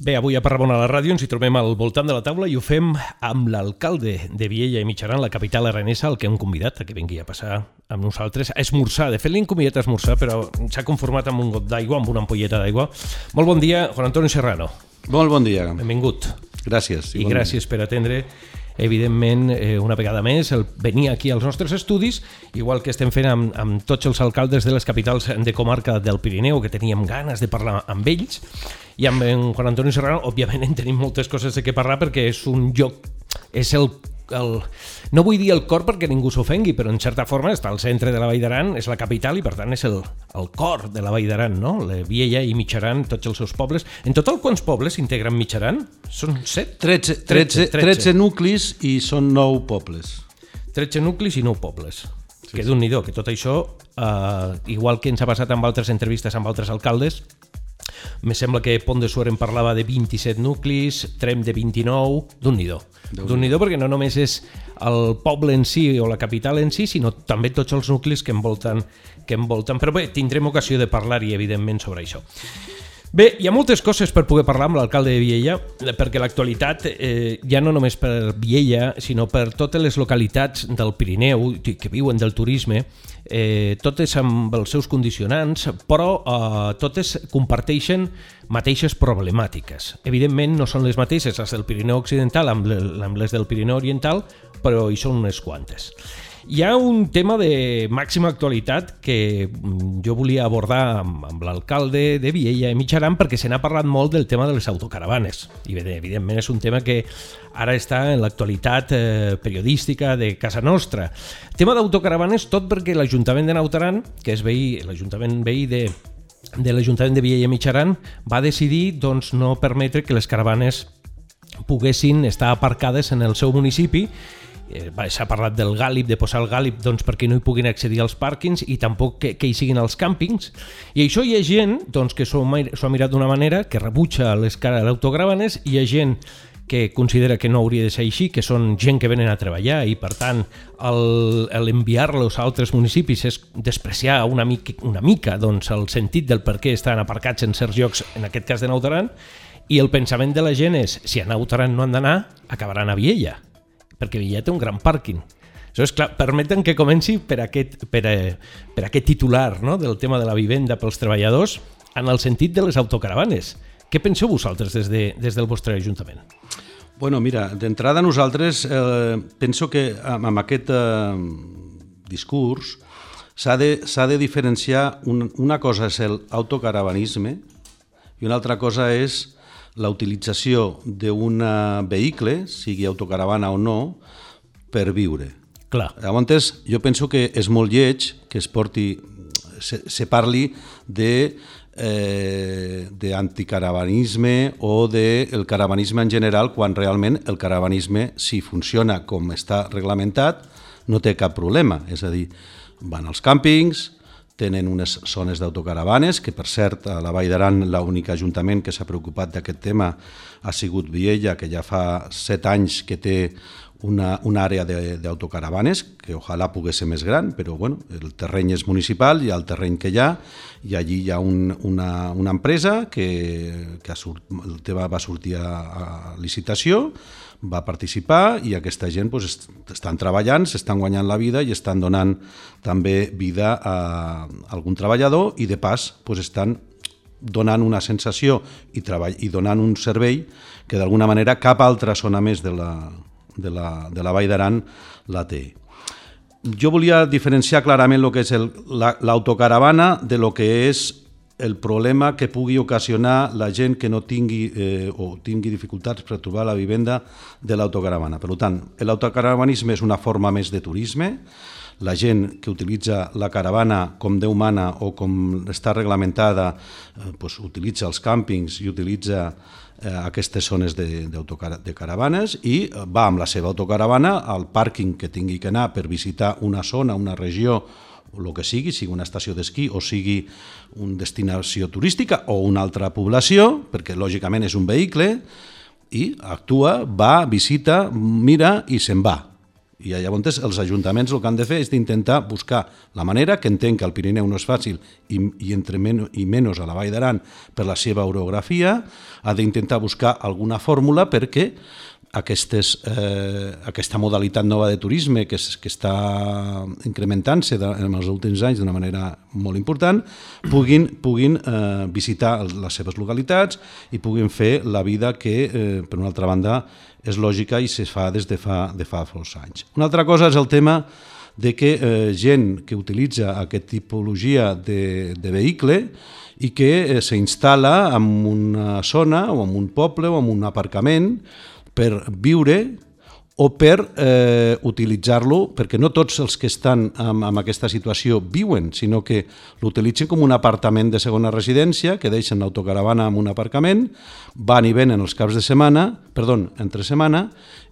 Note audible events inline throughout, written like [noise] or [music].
Bé, avui a Parrabona a la ràdio ens hi trobem al voltant de la taula i ho fem amb l'alcalde de Viella i Mitjaran, la capital aranesa, el que hem convidat a que vingui a passar amb nosaltres a esmorzar. De fet, l'hem convidat a esmorzar, però s'ha conformat amb un got d'aigua, amb una ampolleta d'aigua. Molt bon dia, Juan Antonio Serrano. Molt bon dia. Benvingut. Gràcies. I gràcies per atendre evidentment, eh, una vegada més, el venir aquí als nostres estudis, igual que estem fent amb, amb tots els alcaldes de les capitals de comarca del Pirineu, que teníem ganes de parlar amb ells, i amb en Juan Antonio Serrano, òbviament, [laughs] en tenim moltes coses de què parlar perquè és un lloc, és el el, no vull dir el cor perquè ningú s'ofengui, però en certa forma està al centre de la Vall d'Aran, és la capital i per tant és el, el cor de la Vall d'Aran, no? La Viella i Mitjaran, tots els seus pobles. En total, quants pobles integren Mitjaran? Són 7? 13, 13, 13, 13 nuclis i són 9 pobles. 13 nuclis i 9 pobles. Sí, que d'un nhi que tot això, eh, igual que ens ha passat amb altres entrevistes amb altres alcaldes, me sembla que Pont de Suert en parlava de 27 nuclis, Trem de 29, d'un nhi d'un nhi perquè no només és el poble en si o la capital en si, sinó també tots els nuclis que envolten, que envolten. Però bé, tindrem ocasió de parlar-hi, evidentment, sobre això. Bé, hi ha moltes coses per poder parlar amb l'alcalde de Viella, perquè l'actualitat, eh, ja no només per Viella, sinó per totes les localitats del Pirineu que viuen del turisme, eh, totes amb els seus condicionants, però eh, totes comparteixen mateixes problemàtiques. Evidentment no són les mateixes les del Pirineu Occidental amb les del Pirineu Oriental, però hi són unes quantes. Hi ha un tema de màxima actualitat que mm, jo volia abordar amb, amb l'alcalde de Viella i Mitjaran perquè se n'ha parlat molt del tema de les autocaravanes i bé, evidentment és un tema que ara està en l'actualitat eh, periodística de casa nostra. Tema d'autocaravanes tot perquè l'Ajuntament de Nautaran, que és veí, l'Ajuntament veí de, de l'Ajuntament de Viella i Mitjaran, va decidir doncs, no permetre que les caravanes poguessin estar aparcades en el seu municipi s'ha parlat del gàlib, de posar el gàlib doncs, perquè no hi puguin accedir als pàrquings i tampoc que, que hi siguin als càmpings. I això hi ha gent doncs, que s'ho ha mirat d'una manera, que rebutja les cares d'autogravanes, hi ha gent que considera que no hauria de ser així, que són gent que venen a treballar i per tant l'enviar-los a altres municipis és despreciar una mica, una mica doncs, el sentit del per què estan aparcats en certs llocs, en aquest cas de Nautaran, i el pensament de la gent és si a Nautaran no han d'anar, acabaran a Viella perquè Villa té un gran pàrquing. és clar, permeten que comenci per aquest, per, eh, per aquest titular no? del tema de la vivenda pels treballadors en el sentit de les autocaravanes. Què penseu vosaltres des, de, des del vostre Ajuntament? Bueno, mira, d'entrada nosaltres eh, penso que amb, amb aquest eh, discurs s'ha de, de diferenciar un, una cosa és l'autocaravanisme i una altra cosa és la utilització d'un vehicle, sigui autocaravana o no, per viure. Clar. Llavors, jo penso que és molt lleig que es porti, se, se parli de eh, d'anticaravanisme o del de caravanisme en general, quan realment el caravanisme, si funciona com està reglamentat, no té cap problema. És a dir, van als càmpings, tenen unes zones d'autocaravanes, que per cert a la Vall d'Aran l'únic ajuntament que s'ha preocupat d'aquest tema ha sigut Viella, que ja fa set anys que té una, una àrea d'autocaravanes, que ojalà pogués ser més gran, però bueno, el terreny és municipal, hi ha el terreny que hi ha, i allí hi ha un, una, una empresa que, que surt, el tema va sortir a, a licitació, va participar i aquesta gent pues, estan treballant, s'estan guanyant la vida i estan donant també vida a algun treballador i de pas pues, estan donant una sensació i, treball, i donant un servei que d'alguna manera cap altra zona més de la, de la, de la Vall d'Aran la té. Jo volia diferenciar clarament el que és l'autocaravana la, de lo que és el problema que pugui ocasionar la gent que no tingui eh, o tingui dificultats per trobar la vivenda de l'autocaravana. Per tant, l'autocaravanisme és una forma més de turisme, la gent que utilitza la caravana com Déu mana o com està reglamentada eh, pues, utilitza els càmpings i utilitza eh, aquestes zones de, de caravanes i eh, va amb la seva autocaravana al pàrquing que tingui que anar per visitar una zona, una regió o el que sigui, sigui una estació d'esquí o sigui una destinació turística o una altra població, perquè lògicament és un vehicle, i actua, va, visita, mira i se'n va. I llavors els ajuntaments el que han de fer és d'intentar buscar la manera, que entenc que el Pirineu no és fàcil i, i entre men i menys a la Vall d'Aran per la seva orografia, ha d'intentar buscar alguna fórmula perquè aquestes, eh, aquesta modalitat nova de turisme que, és, que està incrementant-se en els últims anys d'una manera molt important, puguin, puguin eh, visitar les seves localitats i puguin fer la vida que, eh, per una altra banda, és lògica i se fa des de fa, de fa força anys. Una altra cosa és el tema de que eh, gent que utilitza aquesta tipologia de, de vehicle i que eh, s'instal·la en una zona o en un poble o en un aparcament per viure o per eh, utilitzar-lo, perquè no tots els que estan en, en aquesta situació viuen, sinó que l'utilitzen com un apartament de segona residència, que deixen l'autocaravana en un aparcament, van i venen els caps de setmana, perdó, entre setmana,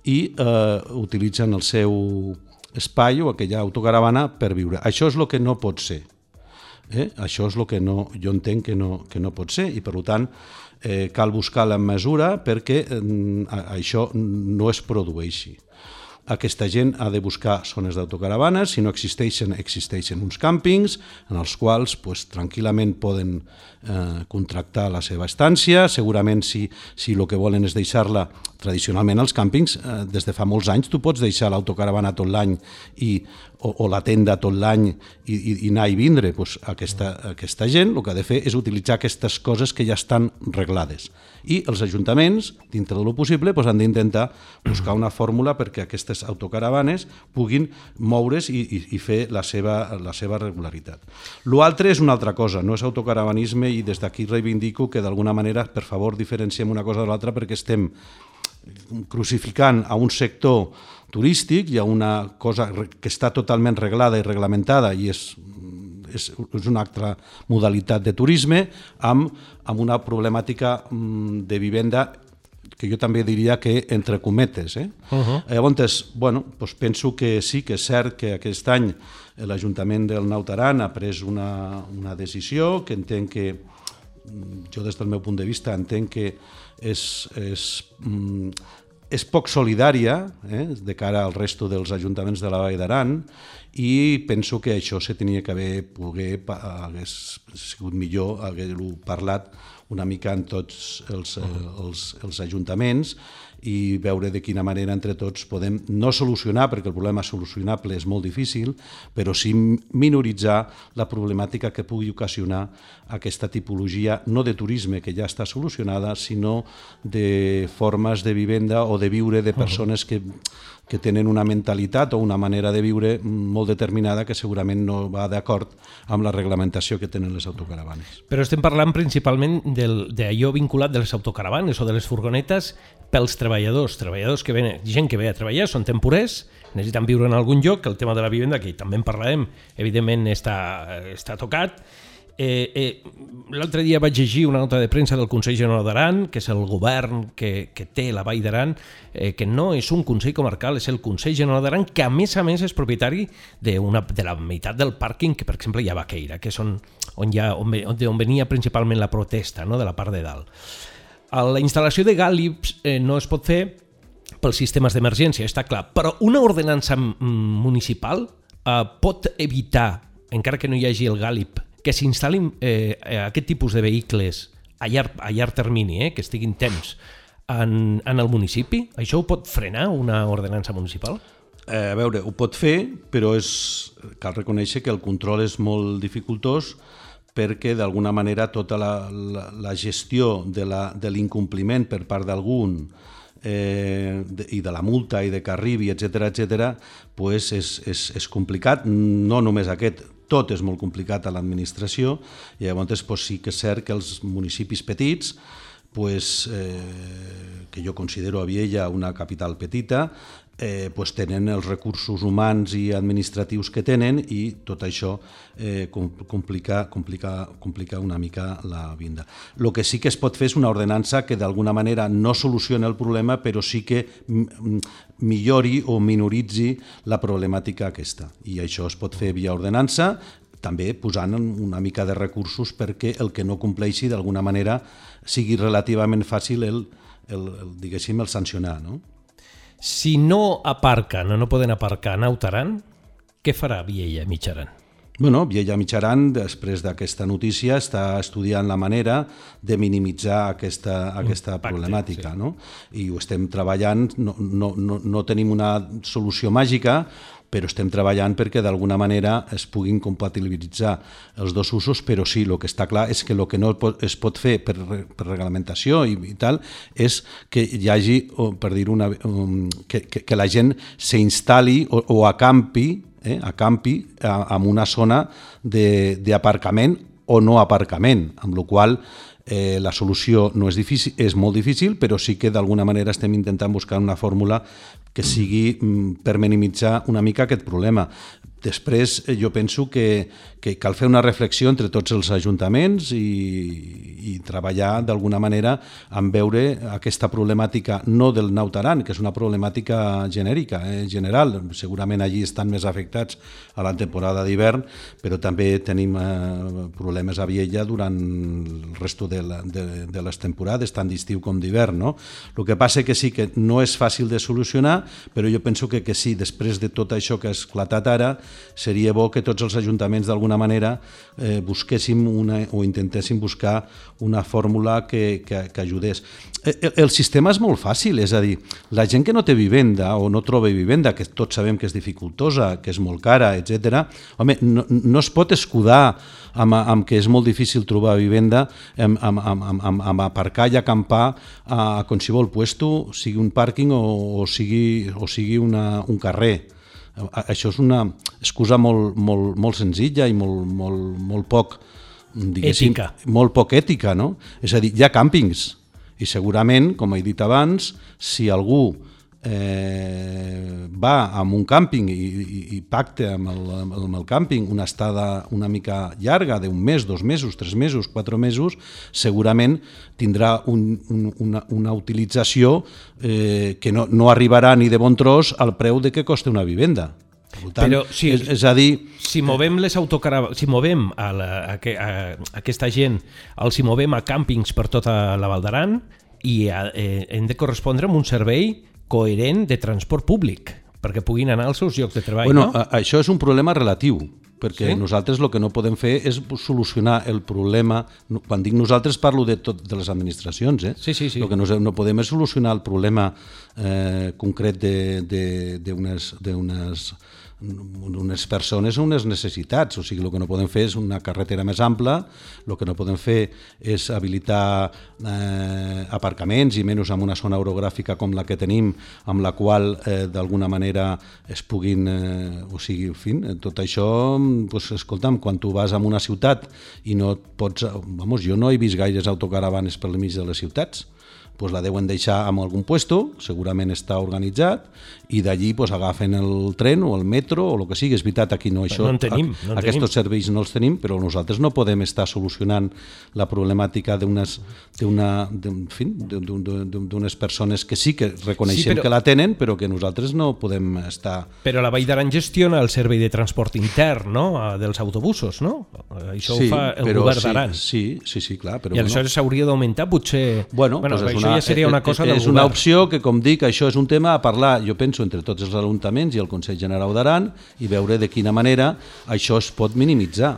i eh, utilitzen el seu espai o aquella autocaravana per viure. Això és el que no pot ser. Eh? Això és el que no, jo entenc que no, que no pot ser i per tant eh, cal buscar la mesura perquè eh, això no es produeixi. Aquesta gent ha de buscar zones d'autocaravanes, si no existeixen, existeixen uns càmpings en els quals pues, tranquil·lament poden eh, contractar la seva estància, segurament si, si el que volen és deixar-la tradicionalment als càmpings, eh, des de fa molts anys tu pots deixar l'autocaravana tot l'any i o, o la tenda tot l'any i, i, i anar i vindre, pues aquesta, aquesta gent el que ha de fer és utilitzar aquestes coses que ja estan reglades. I els ajuntaments, dintre de lo possible, pues, han d'intentar buscar una fórmula perquè aquestes autocaravanes puguin moure's i, i, i fer la seva, la seva regularitat. L'altre és una altra cosa, no és autocaravanisme i des d'aquí reivindico que d'alguna manera, per favor, diferenciem una cosa de l'altra perquè estem crucificant a un sector turístic, hi ha una cosa que està totalment reglada i reglamentada i és, és, és una altra modalitat de turisme amb, amb una problemàtica mm, de vivenda que jo també diria que entre cometes. Eh? Uh -huh. Llavors, bueno, doncs penso que sí que és cert que aquest any l'Ajuntament del Nautaran ha pres una, una decisió que entenc que, mm, jo des del meu punt de vista entenc que és, és mm, és poc solidària eh, de cara al resto dels ajuntaments de la Vall d'Aran i penso que això se tenia que haver poder, hagués sigut millor haver-ho parlat una mica en tots els, els, els ajuntaments i veure de quina manera entre tots podem no solucionar, perquè el problema solucionable és molt difícil, però sí minoritzar la problemàtica que pugui ocasionar aquesta tipologia, no de turisme, que ja està solucionada, sinó de formes de vivenda o de viure de persones que que tenen una mentalitat o una manera de viure molt determinada que segurament no va d'acord amb la reglamentació que tenen les autocaravanes. Però estem parlant principalment d'allò vinculat de les autocaravanes o de les furgonetes pels treballadors, treballadors que venen, gent que ve a treballar, són temporers, necessiten viure en algun lloc, el tema de la vivenda, que també en parlarem, evidentment està, està tocat, Eh, eh, L'altre dia vaig llegir una nota de premsa del Consell General d'Aran, que és el govern que, que té la Vall d'Aran, eh, que no és un Consell Comarcal, és el Consell General d'Aran, que a més a més és propietari de, una, de la meitat del pàrquing que, per exemple, hi ha a Baqueira, que és on, on, ha, on, on venia principalment la protesta no? de la part de dalt. La instal·lació de gàlips eh, no es pot fer pels sistemes d'emergència, està clar, però una ordenança municipal eh, pot evitar, encara que no hi hagi el gàlib que s'instal·lin eh, eh, aquest tipus de vehicles a llarg, a llarg termini, eh, que estiguin temps en, en el municipi? Això ho pot frenar una ordenança municipal? Eh, a veure, ho pot fer, però és, cal reconèixer que el control és molt dificultós perquè d'alguna manera tota la, la, la gestió de l'incompliment per part d'algun eh, i de la multa i de que arribi, etc etc, pues és, és, és complicat, no només aquest, tot és molt complicat a l'administració i llavors pues, sí que és cert que els municipis petits pues, eh, que jo considero a Viella una capital petita, eh, pues tenen els recursos humans i administratius que tenen i tot això eh, complica, complica, complica una mica la vinda. El que sí que es pot fer és una ordenança que d'alguna manera no soluciona el problema, però sí que millori o minoritzi la problemàtica aquesta. I això es pot fer via ordenança, també posant una mica de recursos perquè el que no compleixi d'alguna manera sigui relativament fàcil el, el, el, diguéssim, el sancionar. No? Si no aparquen o no poden aparcar a Nautaran, què farà Viella Mitjaran? Bueno, Viella Mitjaran, després d'aquesta notícia, està estudiant la manera de minimitzar aquesta, aquesta Impacte, problemàtica. Sí. No? I ho estem treballant, no, no, no, no tenim una solució màgica, però estem treballant perquè d'alguna manera es puguin compatibilitzar els dos usos, però sí, el que està clar és que el que no es pot fer per, per reglamentació i, i tal és que hi hagi, per dir una, um, que, que, que la gent s'instal·li o, o acampi eh, acampi en una zona d'aparcament o no aparcament, amb la qual eh, la solució no és, difícil, és molt difícil, però sí que d'alguna manera estem intentant buscar una fórmula que sigui mm, per minimitzar una mica aquest problema. Després eh, jo penso que, que cal fer una reflexió entre tots els ajuntaments i, i treballar d'alguna manera en veure aquesta problemàtica no del Nautaran, que és una problemàtica genèrica, eh, general. Segurament allí estan més afectats a la temporada d'hivern, però també tenim eh, problemes a Viella durant el resto de, la, de, de les temporades, tant d'estiu com d'hivern. No? El que passa que sí que no és fàcil de solucionar, però jo penso que, que sí, després de tot això que ha esclatat ara, seria bo que tots els ajuntaments d'alguna manera eh, busquéssim una, o intentéssim buscar una fórmula que, que, que ajudés. El, eh, el sistema és molt fàcil, és a dir, la gent que no té vivenda o no troba vivenda, que tots sabem que és dificultosa, que és molt cara, etc. home, no, no es pot escudar amb, amb que és molt difícil trobar vivenda, amb, amb, amb, amb, amb aparcar i acampar a qualsevol puesto, sigui un pàrquing o, o sigui, o sigui una, un carrer això és una excusa molt, molt, molt senzilla i molt, molt, molt poc ètica. molt poc ètica, no? És a dir, hi ha càmpings i segurament, com he dit abans, si algú eh, va a un càmping i, i, i pacta amb el, amb el càmping una estada una mica llarga, d'un mes, dos mesos, tres mesos, quatre mesos, segurament tindrà un, un, una, una utilització eh, que no, no arribarà ni de bon tros al preu de què costa una vivenda. Per tant, Però si, és, és a dir... Si movem les autocaravanes, si movem a, la, a, a, a aquesta gent, els si movem a càmpings per tota la Val d'Aran i a, eh, hem de correspondre amb un servei coherent de transport públic perquè puguin anar als seus llocs de treball, bueno, no? Això és un problema relatiu, perquè sí? nosaltres el que no podem fer és solucionar el problema, quan dic nosaltres parlo de tot de les administracions, eh? sí, sí, sí. el que no, no podem és solucionar el problema eh, concret d'unes unes persones unes necessitats, o sigui, el que no podem fer és una carretera més ampla, el que no podem fer és habilitar eh, aparcaments i menys en una zona orogràfica com la que tenim, amb la qual eh, d'alguna manera es puguin, eh, o sigui, en fi, tot això, pues, escolta'm, quan tu vas a una ciutat i no pots, vamos, jo no he vist gaires autocaravanes per mig de les ciutats, pues la deuen deixar en algun puesto, segurament està organitzat, i d'allí pues, agafen el tren o el metro o el que sigui. És veritat, aquí no, això, no en tenim, no en aquests tenim. serveis no els tenim, però nosaltres no podem estar solucionant la problemàtica d'unes d'unes persones que sí que reconeixem sí, però, que la tenen, però que nosaltres no podem estar... Però la Vall d'Aran gestiona el servei de transport intern no? dels autobusos, no? Això sí, ho fa el govern d'Aran. Sí, sí, sí, clar. Però I aleshores s'hauria bueno, d'augmentar potser... Bueno, bueno pues això una, ja seria una cosa és, és una opció que, com dic, això és un tema a parlar, jo penso, entre tots els ajuntaments i el Consell General d'Aran i veure de quina manera això es pot minimitzar.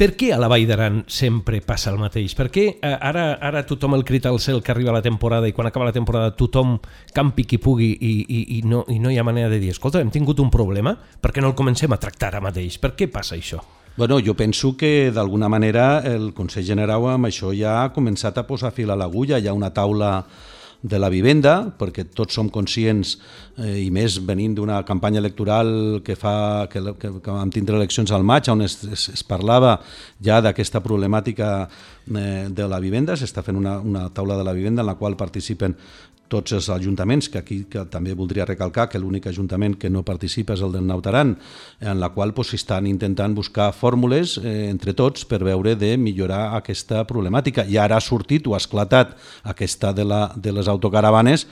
Per què a la Vall d'Aran sempre passa el mateix? Per què eh, ara, ara tothom el crita al cel que arriba la temporada i quan acaba la temporada tothom campi qui pugui i, i, i, no, i no hi ha manera de dir escolta, hem tingut un problema, per què no el comencem a tractar ara mateix? Per què passa això? Bueno, jo penso que d'alguna manera el Consell General amb això ja ha començat a posar fil a l'agulla, hi ha una taula de la vivenda, perquè tots som conscients, eh, i més venint d'una campanya electoral que fa que, que, que vam tindre eleccions al maig, on es, es, es parlava ja d'aquesta problemàtica eh, de la vivenda, s'està fent una, una taula de la vivenda en la qual participen tots els ajuntaments, que aquí que també voldria recalcar que l'únic ajuntament que no participa és el del Nautaran, en la qual pues, estan intentant buscar fórmules eh, entre tots per veure de millorar aquesta problemàtica. I ara ha sortit o ha esclatat aquesta de, la, de les autocaravanes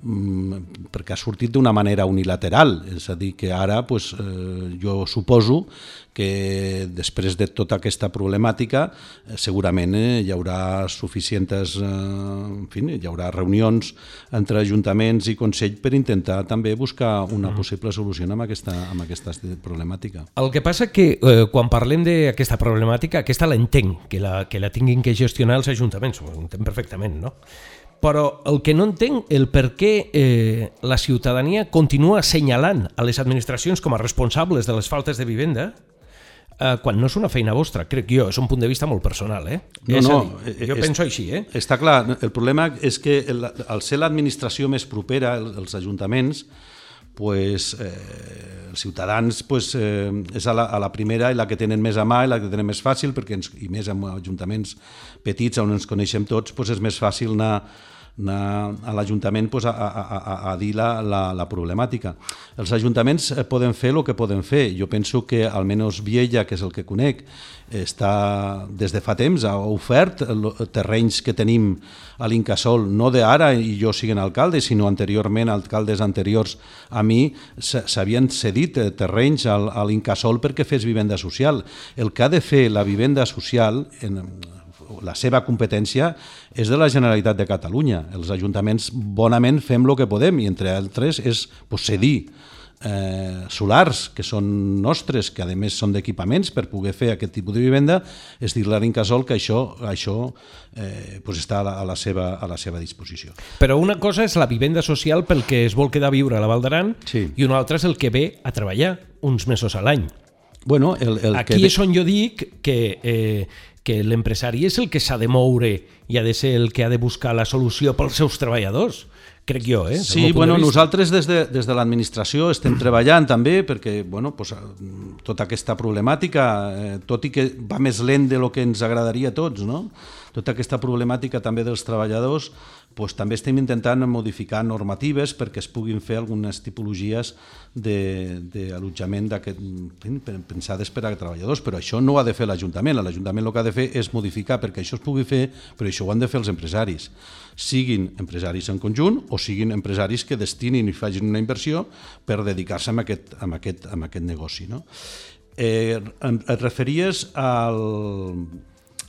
perquè ha sortit d'una manera unilateral, és a dir, que ara pues, eh, jo suposo que després de tota aquesta problemàtica eh, segurament eh, hi haurà suficients, eh, en fi, hi haurà reunions entre ajuntaments i Consell per intentar també buscar una possible solució amb aquesta, amb aquesta problemàtica. El que passa que eh, quan parlem d'aquesta problemàtica, aquesta l'entenc, que la, que la tinguin que gestionar els ajuntaments, ho entenc perfectament, no? Però el que no entenc el per què eh, la ciutadania continua assenyalant a les administracions com a responsables de les faltes de vivenda eh, quan no és una feina vostra, crec jo, és un punt de vista molt personal, eh? No, és no, dir, jo és, penso així, eh? Està clar, el problema és que el, al ser l'administració més propera, el, els ajuntaments, pues, eh, els ciutadans pues, eh, és a la, a la primera i la que tenen més a mà i la que tenen més fàcil, perquè ens, i més en ajuntaments petits on ens coneixem tots, pues, és més fàcil anar anar a l'Ajuntament pues, a, a, a, a dir la, la, la problemàtica. Els ajuntaments eh, poden fer el que poden fer. Jo penso que almenys Viella, que és el que conec, està des de fa temps, ha ofert terrenys que tenim a l'Incasol, no d'ara i jo siguin alcalde, sinó anteriorment, alcaldes anteriors a mi, s'havien cedit eh, terrenys a l'Incasol perquè fes vivenda social. El que ha de fer la vivenda social, en, la seva competència és de la Generalitat de Catalunya. Els ajuntaments bonament fem el que podem i entre altres és pues, cedir eh, solars que són nostres, que a més són d'equipaments per poder fer aquest tipus de vivenda, és dir-li a l'Incasol que això, això eh, pues està a la, a, la seva, a la seva disposició. Però una cosa és la vivenda social pel que es vol quedar a viure a la Val d'Aran sí. i una altra és el que ve a treballar uns mesos a l'any. Bueno, el, el Aquí que... és on jo dic que eh, que l'empresari és el que s'ha de moure i ha de ser el que ha de buscar la solució pels seus treballadors crec jo, eh? Sí, bueno, de nosaltres des de, des de l'administració estem treballant també perquè, bueno, pues, tota aquesta problemàtica, eh, tot i que va més lent de lo que ens agradaria a tots, no? Tota aquesta problemàtica també dels treballadors, pues, també estem intentant modificar normatives perquè es puguin fer algunes tipologies d'allotjament pensades per a treballadors, però això no ho ha de fer l'Ajuntament, l'Ajuntament el que ha de fer és modificar perquè això es pugui fer, però això ho han de fer els empresaris, siguin empresaris en conjunt o siguin empresaris que destinin i facin una inversió per dedicar-se a aquest, a aquest, a aquest negoci. No? Eh, et referies al,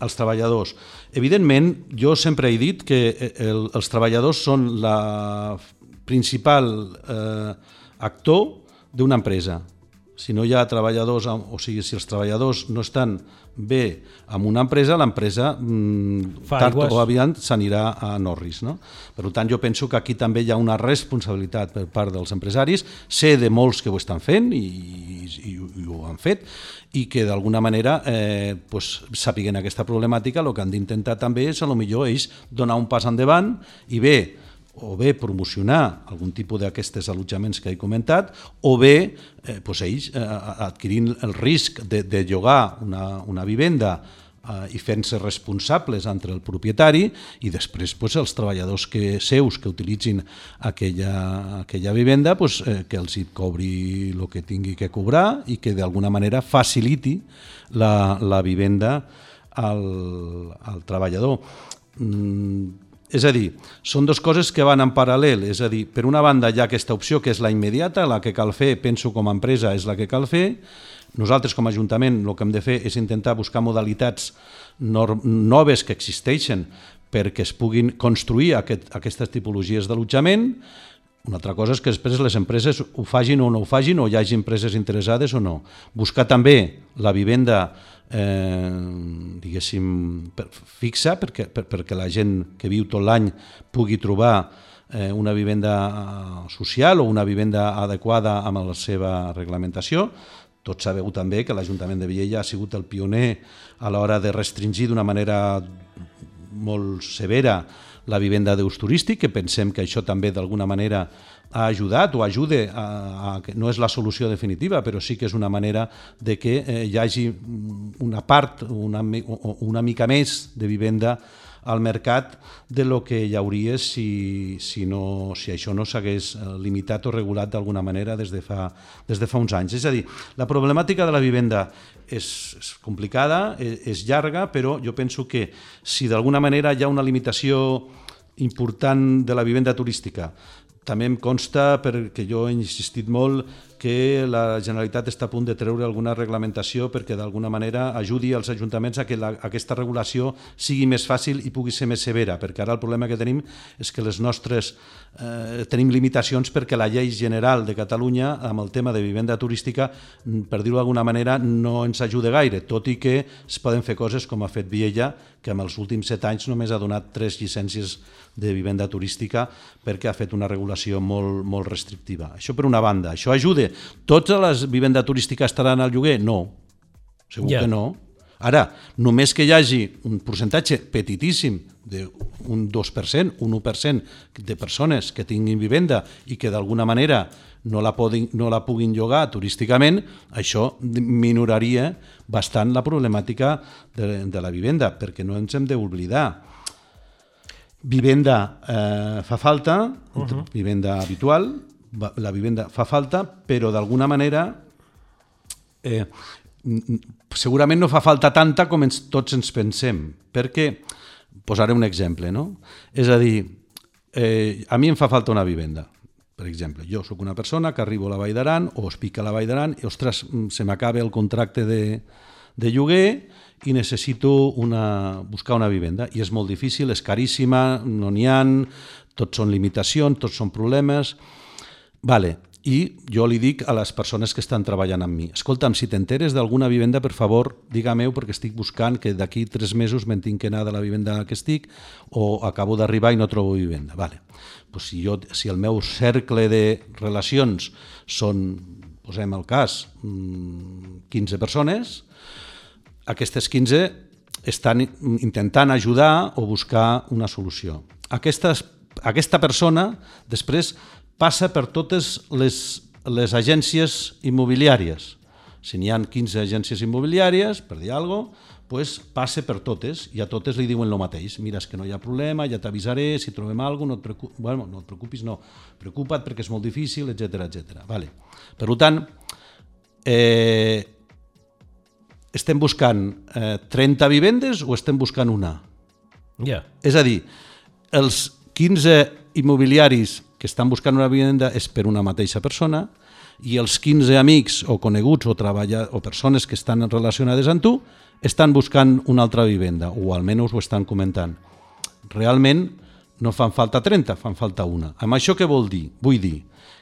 als treballadors. Evidentment, jo sempre he dit que eh, el, els treballadors són la principal eh, actor d'una empresa. Si no hi ha treballadors, o sigui, si els treballadors no estan bé amb una empresa, l'empresa mm, tard o aviat s'anirà a Norris. No? Per tant, jo penso que aquí també hi ha una responsabilitat per part dels empresaris, sé de molts que ho estan fent i, i, i ho han fet, i que d'alguna manera eh, pues, sapiguen aquesta problemàtica, el que han d'intentar també és a lo millor ells donar un pas endavant i bé, o bé promocionar algun tipus d'aquestes allotjaments que he comentat, o bé eh, pues ells eh, adquirint el risc de, de llogar una, una vivenda eh, i fent-se responsables entre el propietari i després pues, els treballadors que seus que utilitzin aquella, aquella vivenda pues, eh, que els hi cobri el que tingui que cobrar i que d'alguna manera faciliti la, la vivenda al, al treballador. Mm, és a dir, són dues coses que van en paral·lel, és a dir, per una banda hi ha aquesta opció que és la immediata, la que cal fer, penso com a empresa, és la que cal fer. Nosaltres com a Ajuntament el que hem de fer és intentar buscar modalitats noves que existeixen perquè es puguin construir aquest, aquestes tipologies d'allotjament. Una altra cosa és que després les empreses ho fagin o no ho fagin, o hi hagi empreses interessades o no. Buscar també la vivenda eh, diguéssim, fixa perquè, per, perquè la gent que viu tot l'any pugui trobar eh, una vivenda social o una vivenda adequada amb la seva reglamentació. Tots sabeu també que l'Ajuntament de Viella ha sigut el pioner a l'hora de restringir d'una manera molt severa la vivenda d'ús turístic, que pensem que això també d'alguna manera ha ajudat o ajude a, a que no és la solució definitiva, però sí que és una manera de que eh, hi hagi una part, una, una mica més de vivenda al mercat de lo que hi hauria si, si, no, si això no s'hagués eh, limitat o regulat d'alguna manera des de, fa, des de fa uns anys. És a dir, la problemàtica de la vivenda és, és complicada, és, és llarga, però jo penso que si d'alguna manera hi ha una limitació important de la vivenda turística també em consta, perquè jo he insistit molt, que la Generalitat està a punt de treure alguna reglamentació perquè d'alguna manera ajudi els ajuntaments a que la, aquesta regulació sigui més fàcil i pugui ser més severa, perquè ara el problema que tenim és que les nostres eh, tenim limitacions perquè la llei general de Catalunya amb el tema de vivenda turística, per dir-ho d'alguna manera, no ens ajuda gaire, tot i que es poden fer coses com ha fet Viella, que en els últims set anys només ha donat tres llicències de vivenda turística perquè ha fet una regulació molt, molt restrictiva. Això per una banda. Això ajuda totes les vivendes turístiques estaran al lloguer? No, segur yeah. que no. Ara, només que hi hagi un percentatge petitíssim d'un 2%, un 1% de persones que tinguin vivenda i que d'alguna manera no la, podin, no la puguin llogar turísticament, això minoraria bastant la problemàtica de, de la vivenda, perquè no ens hem d'oblidar. Vivenda eh, fa falta, uh -huh. vivenda habitual, la vivenda fa falta, però d'alguna manera eh, segurament no fa falta tanta com ens, tots ens pensem, perquè posaré un exemple, no? És a dir, eh, a mi em fa falta una vivenda, per exemple, jo sóc una persona que arribo a la Vall d'Aran o es pica a la Vall d'Aran i, ostres, se m'acaba el contracte de, de lloguer i necessito una, buscar una vivenda. I és molt difícil, és caríssima, no n'hi ha, tots són limitacions, tots són problemes... Vale. I jo li dic a les persones que estan treballant amb mi, escolta'm, si t'enteres d'alguna vivenda, per favor, digue-m'ho perquè estic buscant que d'aquí tres mesos me'n tinc que anar de la vivenda que estic o acabo d'arribar i no trobo vivenda. Vale. Pues si, jo, si el meu cercle de relacions són, posem el cas, 15 mm, persones, aquestes 15 estan intentant ajudar o buscar una solució. Aquestes, aquesta persona després passa per totes les, les agències immobiliàries. Si n'hi ha 15 agències immobiliàries, per dir alguna cosa, pues passa per totes i a totes li diuen el mateix. Mira, és que no hi ha problema, ja t'avisaré, si trobem alguna cosa, no et preocupis, bueno, no et preocupis, no, preocupa't perquè és molt difícil, etc etc. Vale. Per tant, eh, estem buscant eh, 30 vivendes o estem buscant una? Ja. Yeah. És a dir, els 15 immobiliaris que estan buscant una vivenda és per una mateixa persona i els 15 amics o coneguts o, treballa, o persones que estan relacionades amb tu estan buscant una altra vivenda o almenys ho estan comentant. Realment no fan falta 30, fan falta una. Amb això què vol dir? Vull dir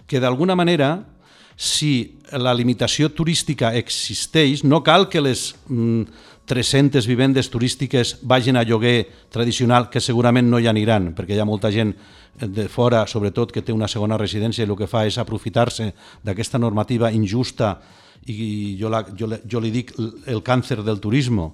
que d'alguna manera si la limitació turística existeix, no cal que les mm, 300 vivendes turístiques vagin a lloguer tradicional, que segurament no hi aniran, perquè hi ha molta gent de fora, sobretot, que té una segona residència i el que fa és aprofitar-se d'aquesta normativa injusta i jo, la, jo, jo li dic el càncer del turisme,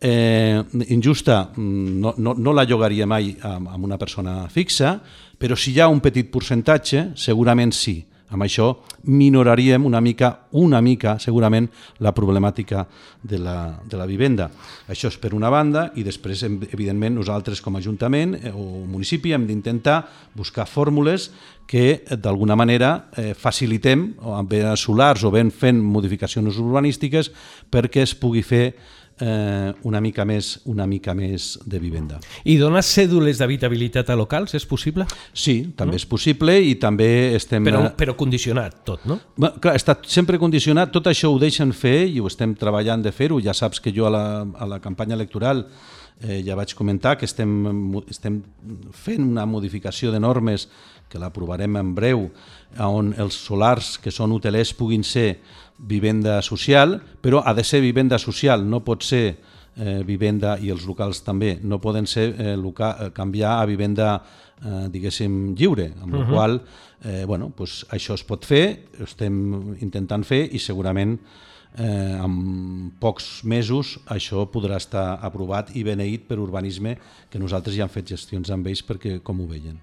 eh, injusta mm, no, no, no la llogaria mai amb, una persona fixa, però si hi ha un petit percentatge, segurament sí. Amb això minoraríem una mica, una mica, segurament, la problemàtica de la, de la vivenda. Això és per una banda i després, evidentment, nosaltres com a Ajuntament eh, o municipi hem d'intentar buscar fórmules que d'alguna manera eh, facilitem, o amb solars o ben fent modificacions urbanístiques perquè es pugui fer eh, una, mica més, una mica més de vivenda. I donar cèdules d'habitabilitat a locals és possible? Sí, també no? és possible i també estem... Però, però condicionat tot, no? Bé, clar, està sempre condicionat, tot això ho deixen fer i ho estem treballant de fer-ho. Ja saps que jo a la, a la campanya electoral eh, ja vaig comentar que estem, estem fent una modificació de normes que l'aprovarem en breu, on els solars que són hotelers puguin ser vivenda social, però ha de ser vivenda social, no pot ser eh, vivenda i els locals també, no poden ser eh, local, eh, canviar a vivenda eh, diguéssim lliure, amb uh -huh. la qual eh, bueno, pues això es pot fer, estem intentant fer i segurament eh, en pocs mesos això podrà estar aprovat i beneït per urbanisme, que nosaltres ja hem fet gestions amb ells perquè com ho veien.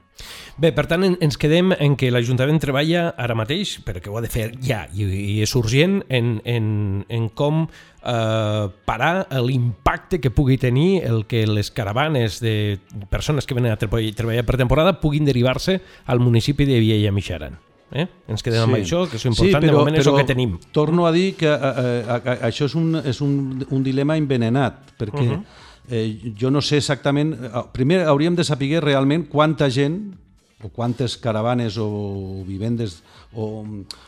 Bé, per tant, ens quedem en que l'Ajuntament treballa ara mateix, perquè ho ha de fer ja, i, i és urgent, en, en, en com eh, parar l'impacte que pugui tenir el que les caravanes de persones que venen a treballar per temporada puguin derivar-se al municipi de Viella Mixaran. Eh? Ens quedem sí. amb això, que és important, sí, però, de moment és el que tenim. Torno a dir que eh, eh, eh, això és un, és un, un dilema envenenat, perquè uh -huh eh, jo no sé exactament... Eh, primer hauríem de saber realment quanta gent o quantes caravanes o vivendes o,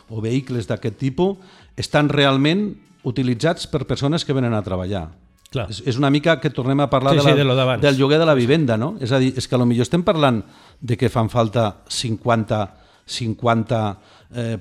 o vehicles d'aquest tipus estan realment utilitzats per persones que venen a treballar. Clar. És, és una mica que tornem a parlar Sí, de sí, la, de lo d'abans. del lloguer de la vivenda, no? És a dir, és que potser estem parlant de que fan falta 50, 50 eh,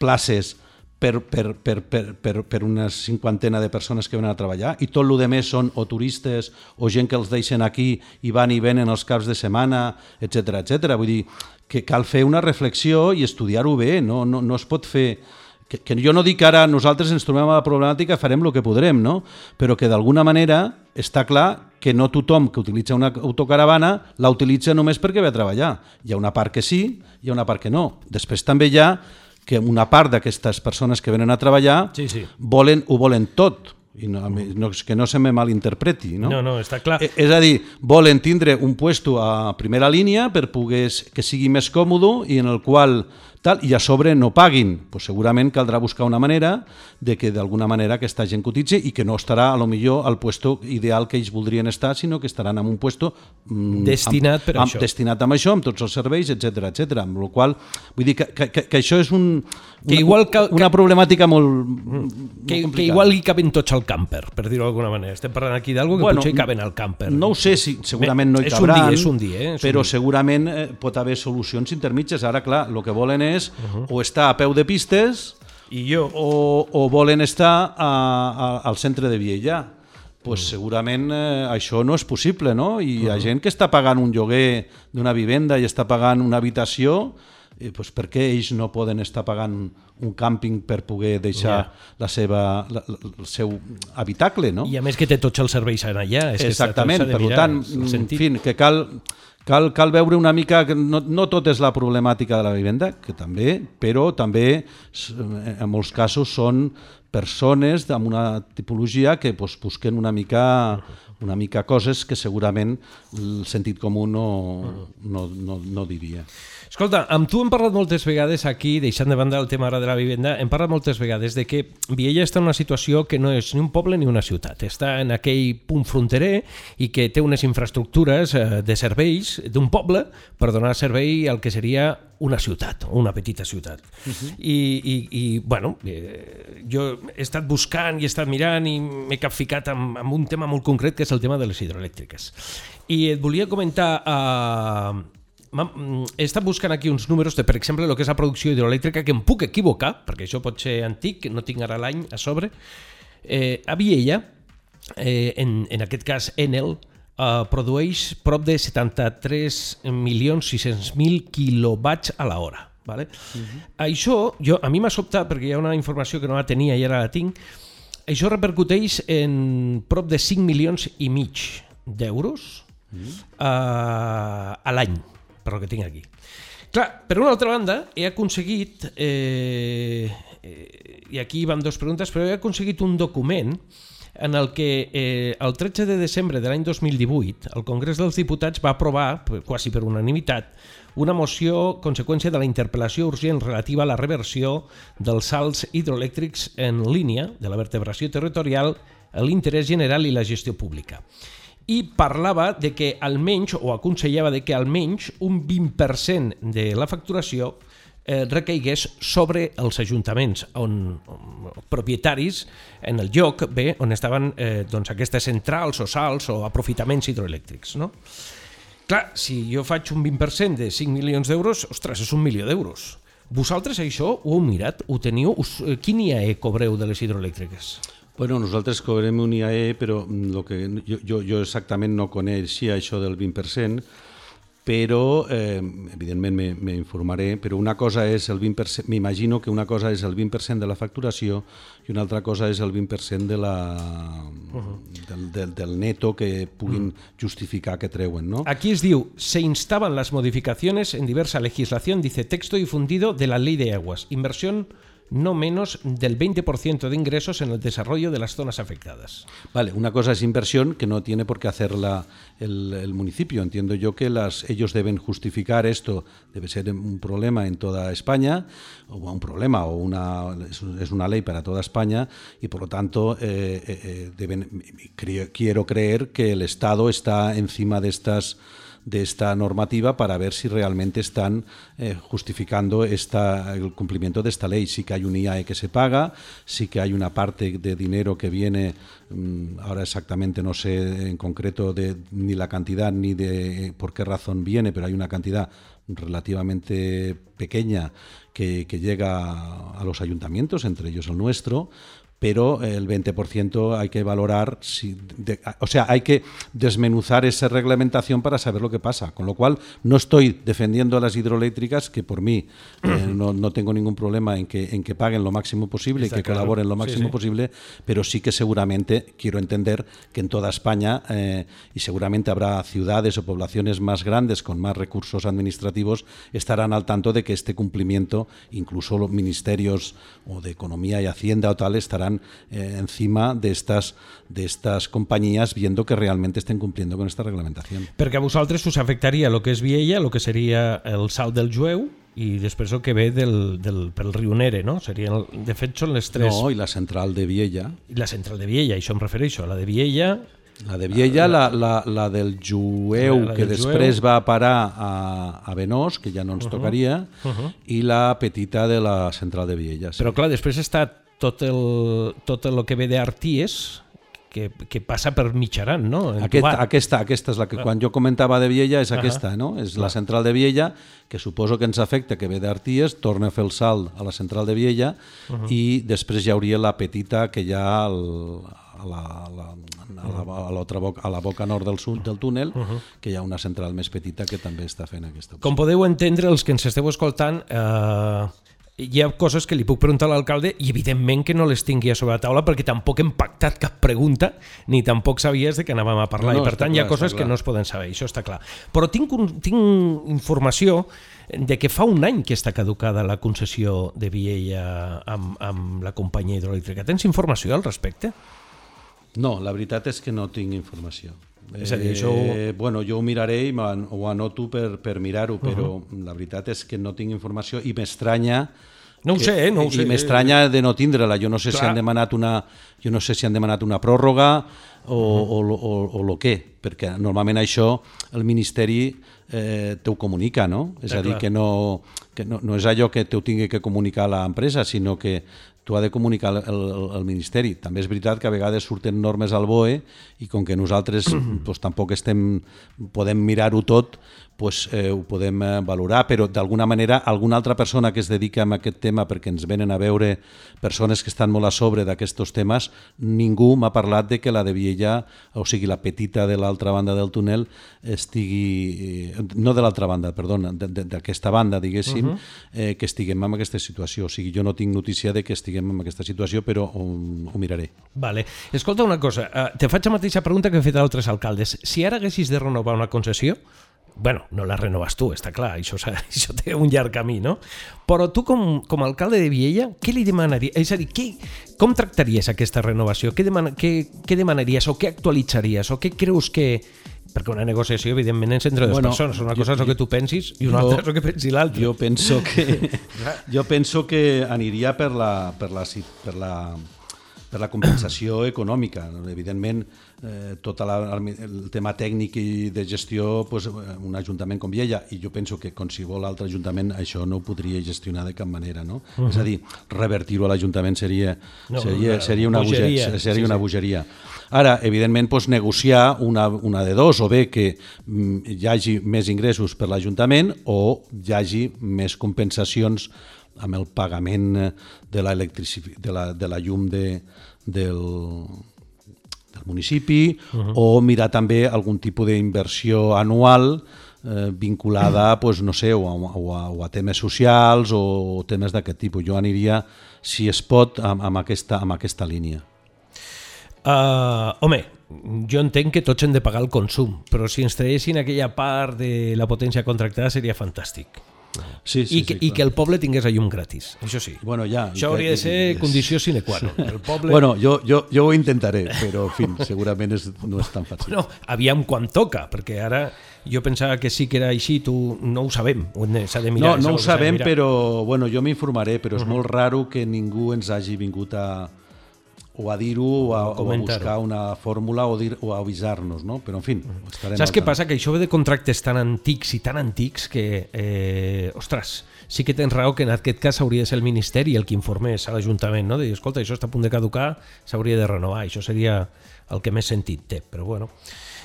places per, per, per, per, per, per una cinquantena de persones que venen a treballar i tot el que més són o turistes o gent que els deixen aquí i van i venen els caps de setmana, etc etc. Vull dir que cal fer una reflexió i estudiar-ho bé, no, no, no es pot fer que, que jo no dic que ara nosaltres ens trobem a la problemàtica farem el que podrem, no? però que d'alguna manera està clar que no tothom que utilitza una autocaravana la utilitza només perquè ve a treballar. Hi ha una part que sí, hi ha una part que no. Després també hi ha que una part d'aquestes persones que venen a treballar Sí, sí. volen, ho volen tot. I no, no, que no se me malinterpreti. No? No, no, està clar. Eh, És a dir, volen tindre un puesto a primera línia per poder s- que sigui més còmode i en el qual tal, i a sobre no paguin. Pues segurament caldrà buscar una manera de que d'alguna manera aquesta gent cotitze i que no estarà a lo millor al puesto ideal que ells voldrien estar, sinó que estaran en un puesto mm, Destinat per amb, això. Amb, destinat amb això, amb tots els serveis, etc etc. Amb la qual vull dir que, que, que, que això és un, Que una, igual cal- una problemàtica molt, molt que, que complicada. igual hi caben tots al camper, per dir-ho d'alguna manera. Estem parlant aquí d'algo que Bueno, potser hi caben al camper. No ho sé, si, segurament no hi És un cabran, dia, és un dia, eh? És un però dia. segurament eh, pot haver solucions intermitges. Ara, clar, el que volen és uh -huh. o estar a peu de pistes I jo, o, o volen estar a, a, al centre de Viella. pues segurament eh, això no és possible, no? I hi ha gent que està pagant un lloguer d'una vivenda i està pagant una habitació, eh, pues per què ells no poden estar pagant un càmping per poder deixar la seva, la, la, el seu habitacle, no? i a més que té tots els serveis allà. És que Exactament, de per mirar tant, el en fi, que cal, cal, cal veure una mica no, no tot és la problemàtica de la vivenda, que també, però també s- en molts casos són persones amb una tipologia que pues, busquen una mica una mica coses que segurament el sentit comú no, no, no, no diria. Escolta, amb tu hem parlat moltes vegades aquí, deixant de banda el tema ara de la vivenda, hem parlat moltes vegades de que Viella està en una situació que no és ni un poble ni una ciutat. Està en aquell punt fronterer i que té unes infraestructures eh, de serveis d'un poble per donar servei al que seria una ciutat, una petita ciutat. Uh -huh. I, i, I, bueno, eh, jo he estat buscant i he estat mirant i m'he capficat amb, amb un tema molt concret que és el tema de les hidroelèctriques. I et volia comentar... Eh, He estat buscant aquí uns números de, per exemple, el que és la producció hidroelèctrica, que em puc equivocar, perquè això pot ser antic, no tinc ara l'any a sobre. Eh, a Viella, eh, en, en aquest cas Enel, eh, produeix prop de 73.600.000 quilowatts a l'hora. Vale? Uh -huh. Això, jo, a mi m'ha sobtat, perquè hi ha una informació que no la tenia i ara la tinc, això repercuteix en prop de 5 milions i mig d'euros uh, a l'any, per que tinc aquí. Clar, per una altra banda, he aconseguit, eh, eh, i aquí van dues preguntes, però he aconseguit un document en el que eh, el 13 de desembre de l'any 2018 el Congrés dels Diputats va aprovar, quasi per unanimitat, una moció conseqüència de la interpel·lació urgent relativa a la reversió dels salts hidroelèctrics en línia de la vertebració territorial, l'interès general i la gestió pública i parlava de que almenys, o aconsellava de que almenys un 20% de la facturació eh, recaigués sobre els ajuntaments on, on propietaris en el lloc bé, on estaven eh, doncs, aquestes centrals o salts o aprofitaments hidroelèctrics. No? Clar, si jo faig un 20% de 5 milions d'euros, ostres, és un milió d'euros. Vosaltres això ho heu mirat? Ho teniu? Us, eh, quin IAE cobreu de les hidroelèctriques? Bueno, nosaltres cobrem un IAE, però mm, lo que jo, jo, jo exactament no coneixia això del 20%, però eh, evidentment me- m'informaré, però una cosa és el 20%, m'imagino que una cosa és el 20% de la facturació i una altra cosa és el 20% de la, del, del, del neto que puguin justificar que treuen, no? Aquí es diu, se instaban las modificaciones en diversa legislación, dice texto difundido de la ley de aguas, inversión no menos del 20% de ingresos en el desarrollo de las zonas afectadas. Vale, una cosa es inversión que no tiene por qué hacerla el, municipio. Entiendo yo que las, ellos deben justificar esto, debe ser un problema en toda España, o un problema, o una, es, una ley para toda España, y por lo tanto eh, eh, eh, deben, quiero creer que el Estado está encima de estas de esta normativa para ver si realmente están eh, justificando esta, el cumplimiento de esta ley. Sí que hay un IAE que se paga, sí que hay una parte de dinero que viene, mm, ahora exactamente no sé en concreto de, ni la cantidad ni de por qué razón viene, pero hay una cantidad relativamente pequeña que, que, llega a los ayuntamientos, entre ellos el nuestro, pero el 20% hay que valorar, si de, o sea, hay que desmenuzar esa reglamentación para saber lo que pasa. Con lo cual, no estoy defendiendo a las hidroeléctricas, que por mí eh, no, no, tengo ningún problema en que, en que paguen lo máximo posible Está y que claro. colaboren lo máximo sí, sí. posible, pero sí que seguramente quiero entender que en toda España, eh, y seguramente habrá ciudades o poblaciones más grandes con más recursos administrativos, estarán al tanto de que este cumplimiento, incluso los ministerios o de Economía y Hacienda o tal, estarán eh, encima de estas, de estas compañías viendo que realmente estén cumpliendo con esta reglamentación. Perquè a vosaltres us afectaria el que és Viella, el que seria el salt del jueu i després el que ve del, del, pel riu Nere, no? Serien, de fet, són les tres... No, i la central de Viella. I la central de Viella, això em refereixo. La de Viella... La de Viella, la, la, la del jueu, la, la que del després jueu. va parar a, a Benós, que ja no ens uh -huh. tocaria, uh -huh. i la petita de la central de Viella. Sí. Però clar, després està tot el, tot el que ve d'Arties, que, que passa per Mitjaran, no? Aquest, aquesta, aquesta és la que quan jo comentava de Viella és aquesta, uh -huh. no? És la central de Viella, que suposo que ens afecta, que ve d'Arties, torna a fer el salt a la central de Viella uh -huh. i després hi hauria la petita que hi ha al, a la, a la, a la, a l'altra boca, a la boca nord del sud del túnel, uh -huh. que hi ha una central més petita que també està fent aquesta opció. Com podeu entendre, els que ens esteu escoltant, eh, hi ha coses que li puc preguntar a l'alcalde i evidentment que no les tingui a sobre la taula perquè tampoc hem pactat cap pregunta ni tampoc sabies de què anàvem a parlar no, no, i per tant clar, hi ha coses que no es poden saber, això està clar. Però tinc, un, tinc informació de que fa un any que està caducada la concessió de Viella amb, amb la companyia hidroelèctrica. Tens informació al respecte? No, la veritat és que no tinc informació. És a dir, això... Eh, bueno, jo ho miraré i ho anoto per, per mirar-ho, però uh -huh. la veritat és que no tinc informació i m'estranya no ho que, sé, eh? no ho sé. I m'estranya de no tindre-la. Jo no sé Clar. si han demanat una jo no sé si han demanat una pròrroga o, o, o, o, o què, perquè normalment això el Ministeri eh, te ho comunica, no? És a dir, que, no, que no, no és allò que t'ho tingui que comunicar l'empresa, sinó que t'ho ha de comunicar el, el, el Ministeri. També és veritat que a vegades surten normes al BOE i com que nosaltres pues, [clears throat] tampoc estem, podem mirar-ho tot, pues, eh, ho podem eh, valorar, però d'alguna manera alguna altra persona que es dedica a aquest tema perquè ens venen a veure persones que estan molt a sobre d'aquests temes, ningú m'ha parlat de que la de Viella, o sigui, la petita de l'altra banda del túnel, estigui... Eh, no de l'altra banda, perdona, d'aquesta banda, diguéssim, uh -huh. eh, que estiguem en aquesta situació. O sigui, jo no tinc notícia de que estiguem en aquesta situació, però ho, ho miraré. Vale. Escolta una cosa, uh, te faig la mateixa pregunta que he fet a altres alcaldes. Si ara haguessis de renovar una concessió, bueno, no la renoves tu, està clar, això, [laughs] això té un llarg camí, no? Però tu, com, com a alcalde de Viella, què li demanaries? És a dir, què, com tractaries aquesta renovació? Què, deman, què, què demanaries o què actualitzaries? O què creus que... Perquè una negociació, evidentment, és entre dues bueno, persones. Una cosa jo, és el que tu pensis i una jo, altra és el que pensi l'altre. Jo penso que, [laughs] jo penso que aniria per la, per la, per la, per la compensació econòmica. Evidentment, eh, tot la, el tema tècnic i de gestió pues, un ajuntament com Viella. I jo penso que qualsevol altre ajuntament això no ho podria gestionar de cap manera no? Uh -huh. és a dir, revertir-ho a l'Ajuntament seria, no, seria, seria una bogeria, bogeria seria sí, una bogeria. Ara, evidentment, pues, negociar una, una de dos, o bé que mm, hi hagi més ingressos per l'Ajuntament o hi hagi més compensacions amb el pagament de la, de la, de la llum de, del, del municipi uh -huh. o mirar també algun tipus d'inversió anual eh, vinculada [clears throat] pues, no sé, o a, o, a, o a temes socials o temes d'aquest tipus. Jo aniria, si es pot, amb, amb, aquesta, amb aquesta línia. Uh, home, jo entenc que tots hem de pagar el consum, però si ens traguessin aquella part de la potència contractada seria fantàstic. Sí, sí, I, que, sí, i que el poble tingués a llum gratis, això sí. Bueno, ja, això hauria de ser és... condició sine qua non. [laughs] El poble... Bueno, jo, jo, jo ho intentaré, però en fi, segurament és, no és tan fàcil. No, aviam quan toca, perquè ara jo pensava que sí que era així, tu no ho sabem, s'ha de mirar. No, no ho sabem, però bueno, jo m'informaré, però és uh -huh. molt raro que ningú ens hagi vingut a, o a dir-ho o, a, o a buscar una fórmula o, dir, o a avisar-nos, no? Però, en fi, estarem... Saps què passa? Que això ve de contractes tan antics i tan antics que, eh, ostres, sí que tens raó que en aquest cas hauria de ser el Ministeri el que informés a l'Ajuntament, no? De dir, escolta, això està a punt de caducar, s'hauria de renovar. Això seria el que més sentit té, però bueno.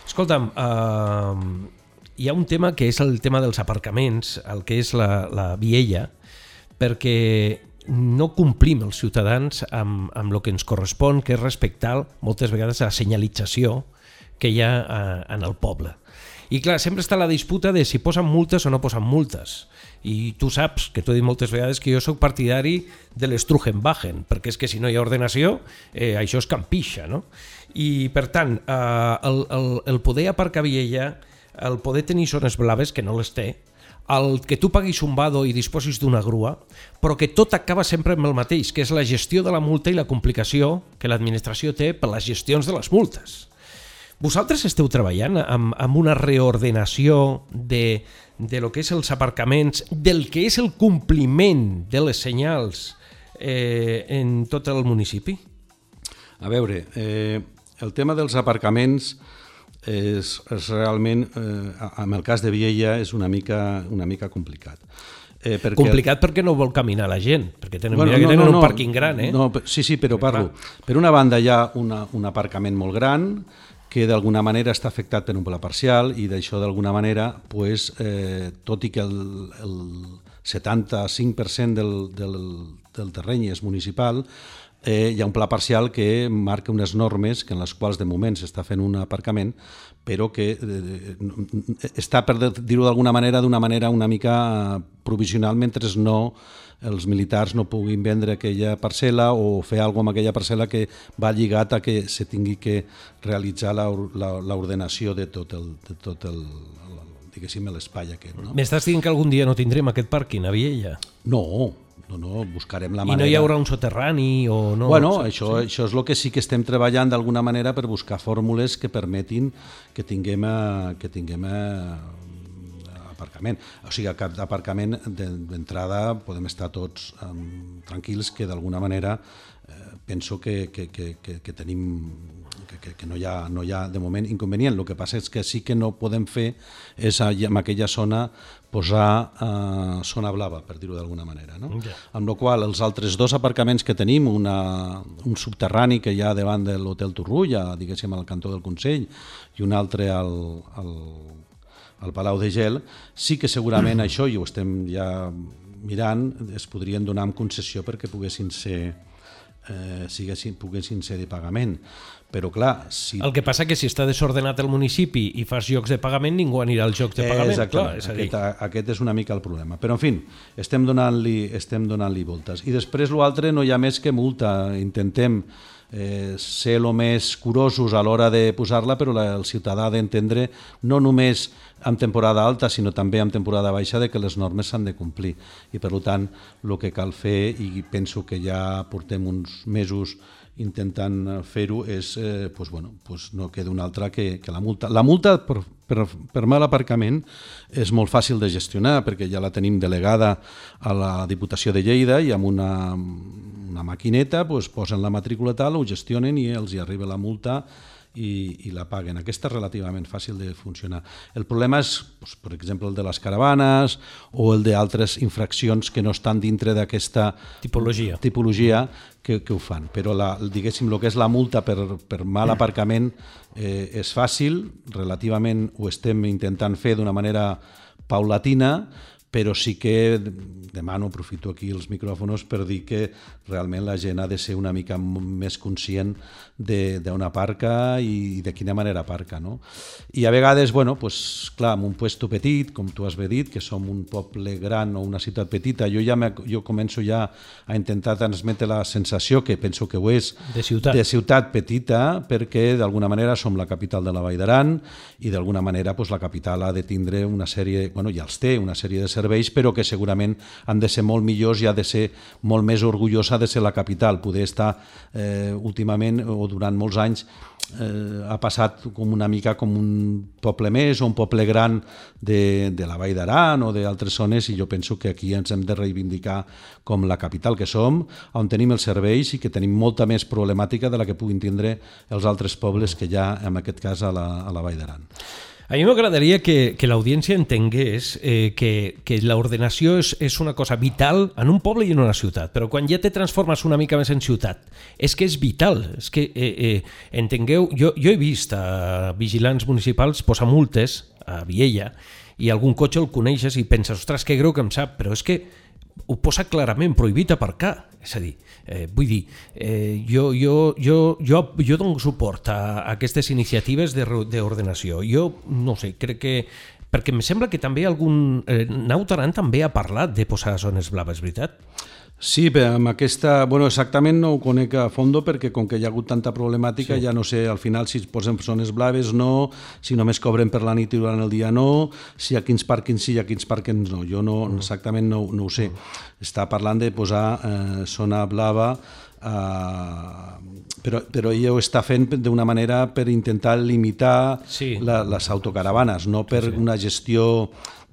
Escolta'm, eh, hi ha un tema que és el tema dels aparcaments, el que és la, la viella, perquè no complim els ciutadans amb, amb el que ens correspon, que és respectar moltes vegades la senyalització que hi ha a, eh, en el poble. I clar, sempre està la disputa de si posen multes o no posen multes. I tu saps, que t'ho he dit moltes vegades, que jo sóc partidari de l'Strugenbachen, perquè és que si no hi ha ordenació, eh, això és campixa, no? I, per tant, eh, el, el, el poder aparcar viella, el poder tenir zones blaves, que no les té, el que tu paguis un vado i disposis d'una grua, però que tot acaba sempre amb el mateix, que és la gestió de la multa i la complicació que l'administració té per les gestions de les multes. Vosaltres esteu treballant amb, amb una reordenació de, de lo que és els aparcaments, del que és el compliment de les senyals eh, en tot el municipi? A veure, eh, el tema dels aparcaments és, és realment, eh, amb el cas de Viella, és una mica, una mica complicat. Eh, perquè... Complicat perquè no vol caminar la gent, perquè tenen, bueno, mira que no, tenen no, no, un pàrquing gran, eh? No, sí, sí, però parlo. Per una banda hi ha una, un aparcament molt gran que d'alguna manera està afectat per un pla parcial i d'això d'alguna manera, pues, eh, tot i que el, el 75% del, del, del terreny és municipal, eh, hi ha un pla parcial que marca unes normes que en les quals de moment s'està fent un aparcament, però que eh, està, per dir-ho d'alguna manera, d'una manera una mica provisional, mentre no els militars no puguin vendre aquella parcel·la o fer alguna amb aquella parcel·la que va lligat a que se tingui que realitzar l'ordenació de tot el, de tot el, diguéssim, l'espai aquest. No? M'estàs dient que algun dia no tindrem aquest parc a Viella? No, no, no, buscarem la manera... I no hi haurà un soterrani o no? Bueno, sí, això, sí. això és el que sí que estem treballant d'alguna manera per buscar fórmules que permetin que tinguem, a, que tinguem a, aparcament. O sigui, a cap d'aparcament d'entrada podem estar tots um, tranquils que d'alguna manera eh, penso que, que, que, que, que tenim que, que, que no, hi ha, no hi ha de moment inconvenient. El que passa és que sí que no podem fer és en aquella zona posar eh, zona blava, per dir-ho d'alguna manera. No? Yeah. Amb la qual els altres dos aparcaments que tenim, una, un subterrani que hi ha davant de l'Hotel Torrulla, diguéssim al cantó del Consell, i un altre al, al, al Palau de Gel, sí que segurament [clears throat] això, i ho estem ja mirant, es podrien donar en concessió perquè poguessin ser eh, siguessin, poguessin ser de pagament. Però clar, si... El que passa que si està desordenat el municipi i fas jocs de pagament, ningú anirà als jocs de pagament. Exacte, clar, és aquest, dir... aquest és una mica el problema. Però en fi, estem donant-li estem donant-li voltes. I després l'altre no hi ha més que multa. Intentem eh, ser el més curosos a l'hora de posar-la, però la, el ciutadà ha d'entendre no només en temporada alta, sinó també en temporada baixa, de que les normes s'han de complir. I per tant, el que cal fer, i penso que ja portem uns mesos intentant eh, fer-ho és, eh, pues, bueno, pues no queda una altra que, que la multa. La multa per, per, per mal aparcament és molt fàcil de gestionar perquè ja la tenim delegada a la Diputació de Lleida i amb una, una maquineta pues, posen la matrícula tal, ho gestionen i els hi arriba la multa i, i la paguen. Aquesta és relativament fàcil de funcionar. El problema és, doncs, per exemple, el de les caravanes o el d'altres infraccions que no estan dintre d'aquesta tipologia, tipologia que, que ho fan. Però la, diguéssim, el que és la multa per, per mal aparcament eh, és fàcil, relativament ho estem intentant fer d'una manera paulatina, però sí que demano, aprofito aquí els micròfons per dir que realment la gent ha de ser una mica més conscient d'on aparca i de quina manera aparca. No? I a vegades, bueno, pues, clar, en un puesto petit, com tu has bé dit, que som un poble gran o una ciutat petita, jo ja jo començo ja a intentar transmetre la sensació, que penso que ho és, de ciutat, de ciutat petita, perquè d'alguna manera som la capital de la Vall d'Aran i d'alguna manera pues, la capital ha de tindre una sèrie, bueno, ja els té, una sèrie de serveis serveis, però que segurament han de ser molt millors i ha de ser molt més orgullosa de ser la capital. Poder estar eh, últimament o durant molts anys eh, ha passat com una mica com un poble més o un poble gran de, de la Vall d'Aran o d'altres zones i jo penso que aquí ens hem de reivindicar com la capital que som, on tenim els serveis i que tenim molta més problemàtica de la que puguin tindre els altres pobles que hi ha, en aquest cas, a la, a la Vall d'Aran. A mi m'agradaria que, que l'audiència entengués eh, que, que l'ordenació és, és una cosa vital en un poble i en una ciutat, però quan ja te transformes una mica més en ciutat, és que és vital. És que, eh, eh, entengueu, jo, jo he vist a vigilants municipals posar multes a Viella i algun cotxe el coneixes i penses, ostres, que greu que em sap, però és que ho posa clarament prohibit aparcar. És a dir, eh, vull dir, eh, jo, jo, jo, jo, jo dono suport a, a aquestes iniciatives d'ordenació. Jo, no sé, crec que perquè em sembla que també algun... Eh, Nautaran també ha parlat de posar zones blaves, veritat? Sí, però amb aquesta... Bueno, exactament no ho conec a fondo perquè com que hi ha hagut tanta problemàtica sí. ja no sé al final si posen zones blaves no, si només cobren per la nit i durant el dia no, si a quins pàrquings sí i a quins pàrquings no. Jo no, mm. exactament no, no ho sé. Mm. Està parlant de posar eh, zona blava Uh, però, però ella ho està fent d'una manera per intentar limitar sí. la, les autocaravanes, no per sí. una gestió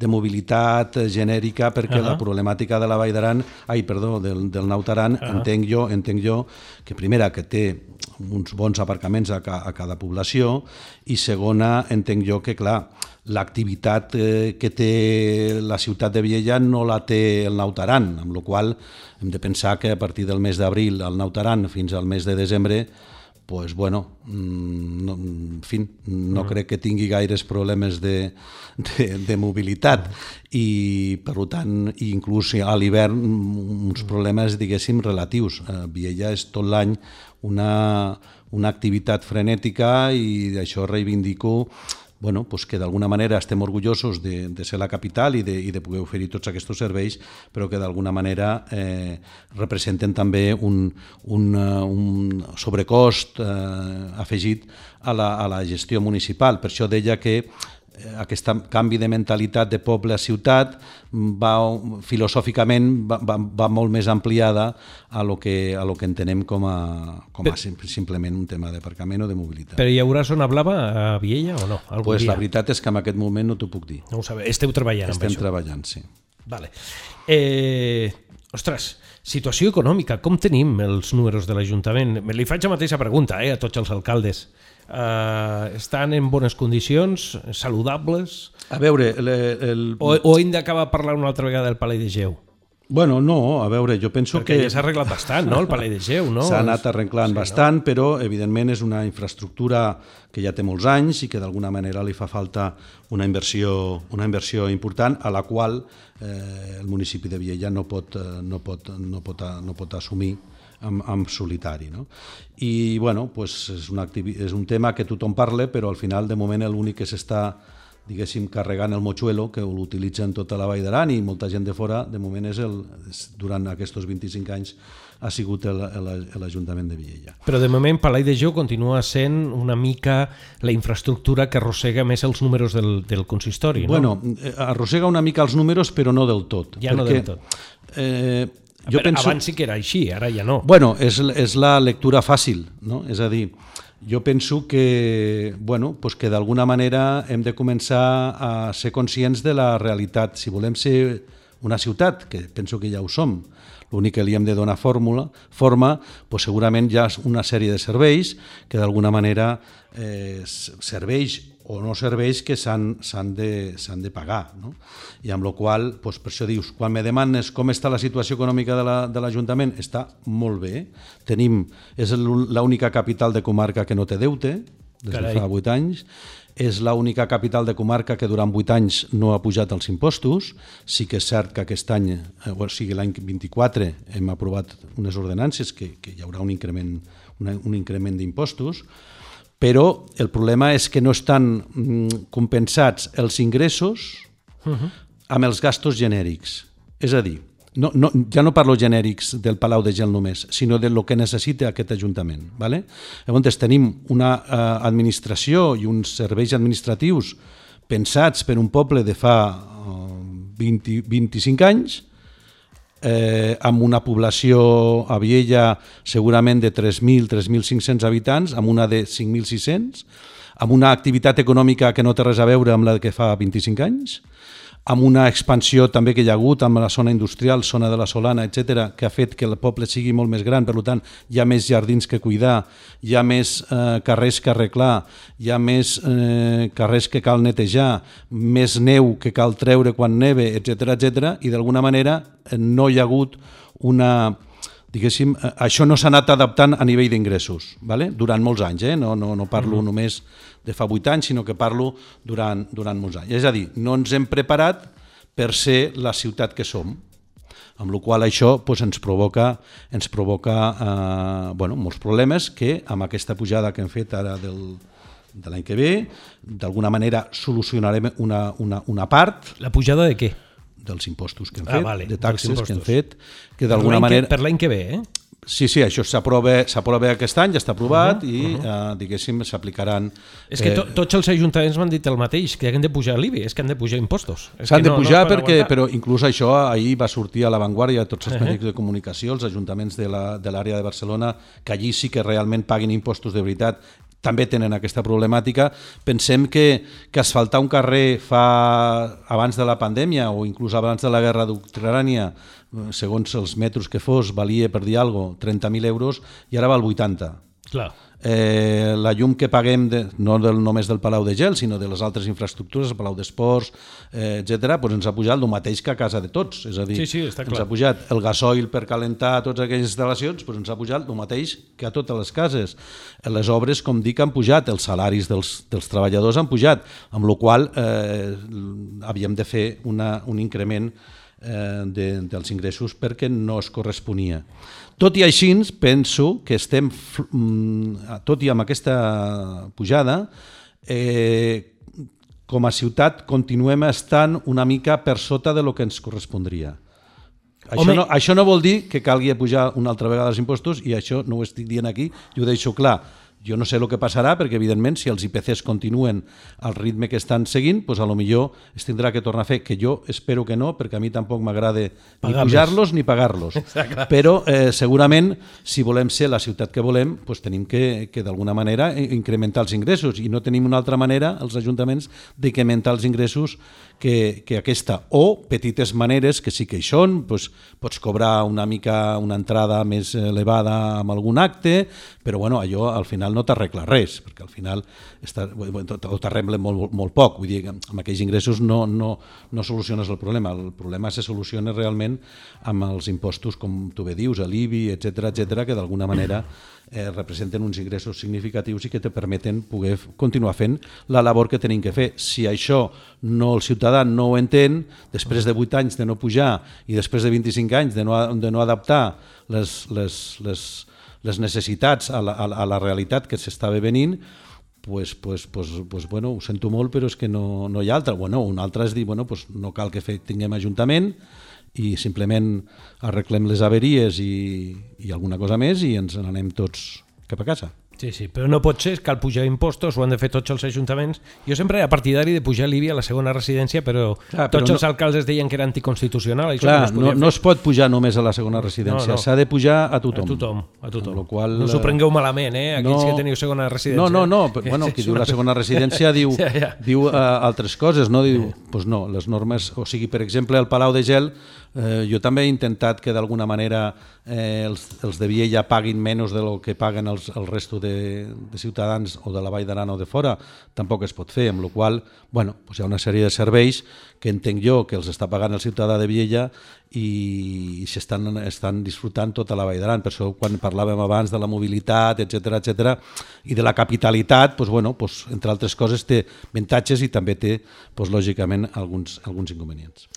de mobilitat genèrica perquè uh -huh. la problemàtica de la Vall d'Aran, ai, perdó, del, del Nautaran, uh -huh. entenc jo, entenc jo que primera que té uns bons aparcaments a, ca, a cada població i segona, entenc jo que clar, l'activitat eh, que té la ciutat de Viella no la té el Nautaran, amb la qual hem de pensar que a partir del mes d'abril al Nautaran fins al mes de desembre pues bueno, mm, no, en fi, no mm. crec que tingui gaires problemes de, de, de mobilitat i per tant, inclús a l'hivern uns problemes, diguéssim, relatius. A Viella és tot l'any una, una activitat frenètica i d'això reivindico bueno, pues que d'alguna manera estem orgullosos de, de ser la capital i de, i de poder oferir tots aquests serveis, però que d'alguna manera eh, representen també un, un, uh, un sobrecost eh, afegit a la, a la gestió municipal. Per això deia que Eh, aquest canvi de mentalitat de poble a ciutat va, filosòficament va, va, va molt més ampliada a lo que, a lo que entenem com a, com a simplement un tema d'aparcament o de mobilitat. Però hi haurà zona blava a Viella o no? pues dia? la veritat és que en aquest moment no t'ho puc dir. No ho sabeu. Esteu treballant Estem amb això? treballant, sí. Vale. Eh, ostres, situació econòmica, com tenim els números de l'Ajuntament? Me li faig la mateixa pregunta eh, a tots els alcaldes eh, estan en bones condicions, saludables? A veure... El, el... O, o hem d'acabar parlant una altra vegada del Palai de Geu? Bueno, no, a veure, jo penso Perquè que... ja s'ha arreglat bastant, no?, el Palai de Geu, no? S'ha anat arreglant sí, bastant, no? però evidentment és una infraestructura que ja té molts anys i que d'alguna manera li fa falta una inversió, una inversió important a la qual eh, el municipi de Viella no pot, eh, no pot, no pot, no pot assumir en, en solitari. No? I bueno, pues és, una és un tema que tothom parla, però al final de moment l'únic que s'està diguéssim, carregant el mochuelo, que l'utilitzen tota la Vall d'Aran i molta gent de fora, de moment és el, durant aquests 25 anys ha sigut l'Ajuntament de Viella. Però de moment Palai de Jou continua sent una mica la infraestructura que arrossega més els números del, del consistori, no? Bueno, eh, arrossega una mica els números, però no del tot. Ja perquè, no del tot. Eh, jo Però penso... Abans sí que era així, ara ja no. Bueno, és, és la lectura fàcil, no? És a dir, jo penso que, bueno, pues que d'alguna manera hem de començar a ser conscients de la realitat. Si volem ser una ciutat, que penso que ja ho som, l'únic que li hem de donar fórmula, forma, pues segurament hi ha una sèrie de serveis que d'alguna manera eh, serveix o no serveis que s'han de, de pagar. No? I amb la qual doncs per això dius, quan me demanes com està la situació econòmica de l'Ajuntament, la, està molt bé. Tenim, és l'única capital de comarca que no té deute, des Carai. de fa 8 anys, és l'única capital de comarca que durant 8 anys no ha pujat els impostos. Sí que és cert que aquest any, eh, o sigui l'any 24, hem aprovat unes ordenances que, que hi haurà un increment, una, un increment d'impostos, però el problema és que no estan mm, compensats els ingressos uh -huh. amb els gastos genèrics. És a dir, no, no, ja no parlo genèrics del Palau de Gel només, sinó de lo que necessita aquest Ajuntament. ¿vale? Llavors tenim una uh, administració i uns serveis administratius pensats per un poble de fa uh, 20, 25 anys, eh, amb una població a Viella segurament de 3.000, 3.500 habitants, amb una de 5.600, amb una activitat econòmica que no té res a veure amb la que fa 25 anys, amb una expansió també que hi ha hagut amb la zona industrial, zona de la Solana, etc, que ha fet que el poble sigui molt més gran, per tant hi ha més jardins que cuidar, hi ha més eh, carrers que arreglar, hi ha més eh, carrers que cal netejar, més neu que cal treure quan neve, etc etc i d'alguna manera eh, no hi ha hagut una diguéssim, eh, això no s'ha anat adaptant a nivell d'ingressos, vale? durant molts anys, eh? no, no, no parlo mm. només de fa 8 anys, sinó que parlo durant, durant molts anys. És a dir, no ens hem preparat per ser la ciutat que som, amb la qual això pues, ens provoca, ens provoca eh, bueno, molts problemes que amb aquesta pujada que hem fet ara del, de l'any que ve, d'alguna manera solucionarem una, una, una part. La pujada de què? Dels impostos que hem ah, fet, vale, de taxes que hem fet, que d'alguna manera... per l'any que ve, eh? Sí, sí, això s'aprova aquest any, ja està aprovat uh -huh, i, uh -huh. eh, diguéssim, s'aplicaran... És que to, tots els ajuntaments m'han dit el mateix, que han de pujar l'IBI, és que han de pujar impostos. S'han de no, pujar no perquè, però inclús això ahir va sortir a l'avantguàrdia tots els uh -huh. de comunicació, els ajuntaments de l'àrea de, de Barcelona, que allí sí que realment paguen impostos de veritat també tenen aquesta problemàtica. Pensem que, que asfaltar un carrer fa abans de la pandèmia o inclús abans de la guerra d'Ucrània, segons els metres que fos, valia, per dir alguna cosa, 30.000 euros i ara val 80. Clar eh, la llum que paguem de, no del, només del Palau de Gel, sinó de les altres infraestructures, el Palau d'Esports, eh, etc., doncs ens ha pujat el mateix que a casa de tots. És a dir, sí, sí, està clar. ens ha pujat el gasoil per calentar totes aquelles instal·lacions, doncs ens ha pujat el mateix que a totes les cases. Les obres, com dic, han pujat, els salaris dels, dels treballadors han pujat, amb la qual eh, havíem de fer una, un increment eh, de, dels ingressos perquè no es corresponia. Tot i així, penso que estem, mm, tot i amb aquesta pujada, eh, com a ciutat continuem estant una mica per sota de lo que ens correspondria. Això no, això no vol dir que calgui pujar una altra vegada els impostos i això no ho estic dient aquí i ho deixo clar jo no sé el que passarà, perquè evidentment si els IPCs continuen al ritme que estan seguint, doncs a lo millor es tindrà que tornar a fer, que jo espero que no, perquè a mi tampoc m'agrada ni pujar-los ni pagar-los. [laughs] Però eh, segurament, si volem ser la ciutat que volem, doncs tenim que, que d'alguna manera incrementar els ingressos. I no tenim una altra manera, els ajuntaments, d'incrementar els ingressos que, que aquesta, o petites maneres que sí que hi són, doncs, pots cobrar una mica una entrada més elevada amb algun acte, però bueno, allò al final no t'arregla res, perquè al final està, t'arregla molt, molt poc, vull dir amb aquells ingressos no, no, no soluciones el problema, el problema se soluciona realment amb els impostos, com tu bé dius, l'IBI, etc etc que d'alguna manera eh, representen uns ingressos significatius i que te permeten poder continuar fent la labor que tenim que fer. Si això no el ciutadà no ho entén, després de 8 anys de no pujar i després de 25 anys de no, de no adaptar les, les, les, les necessitats a la, a la, realitat que s'estava venint, pues, pues, pues, pues, bueno, ho sento molt, però és que no, no hi ha altra. Bueno, un altre és dir, bueno, pues no cal que fe, tinguem ajuntament, i simplement arreglem les averies i, i alguna cosa més i ens n'anem tots cap a casa. Sí, sí, però no pot ser, cal pujar impostos, ho han de fer tots els ajuntaments. Jo sempre era partidari de pujar l'IBI a la segona residència, però, Clar, però tots no... els alcaldes deien que era anticonstitucional. Això Clar, no, es, no, no es pot pujar només a la segona residència, no, no. s'ha de pujar a tothom. A tothom, a tothom. Lo qual, no s'ho prengueu malament, eh, aquells no, que teniu segona residència. No, no, no, [laughs] però, bueno, qui diu la segona residència [laughs] diu, ja, ja. diu uh, altres coses, no? Diu, sí. pues no, les normes, o sigui, per exemple, el Palau de Gel Eh, jo també he intentat que d'alguna manera eh, els, els de Viella paguin menys de lo que paguen els, el resto de, de ciutadans o de la Vall d'Aran o de fora, tampoc es pot fer, amb la qual bueno, pues hi ha una sèrie de serveis que entenc jo que els està pagant el ciutadà de Viella i, s'estan estan disfrutant tota la Vall d'Aran. Per això quan parlàvem abans de la mobilitat, etc etc i de la capitalitat, pues, bueno, pues, entre altres coses té avantatges i també té, pues, lògicament, alguns, alguns inconvenients.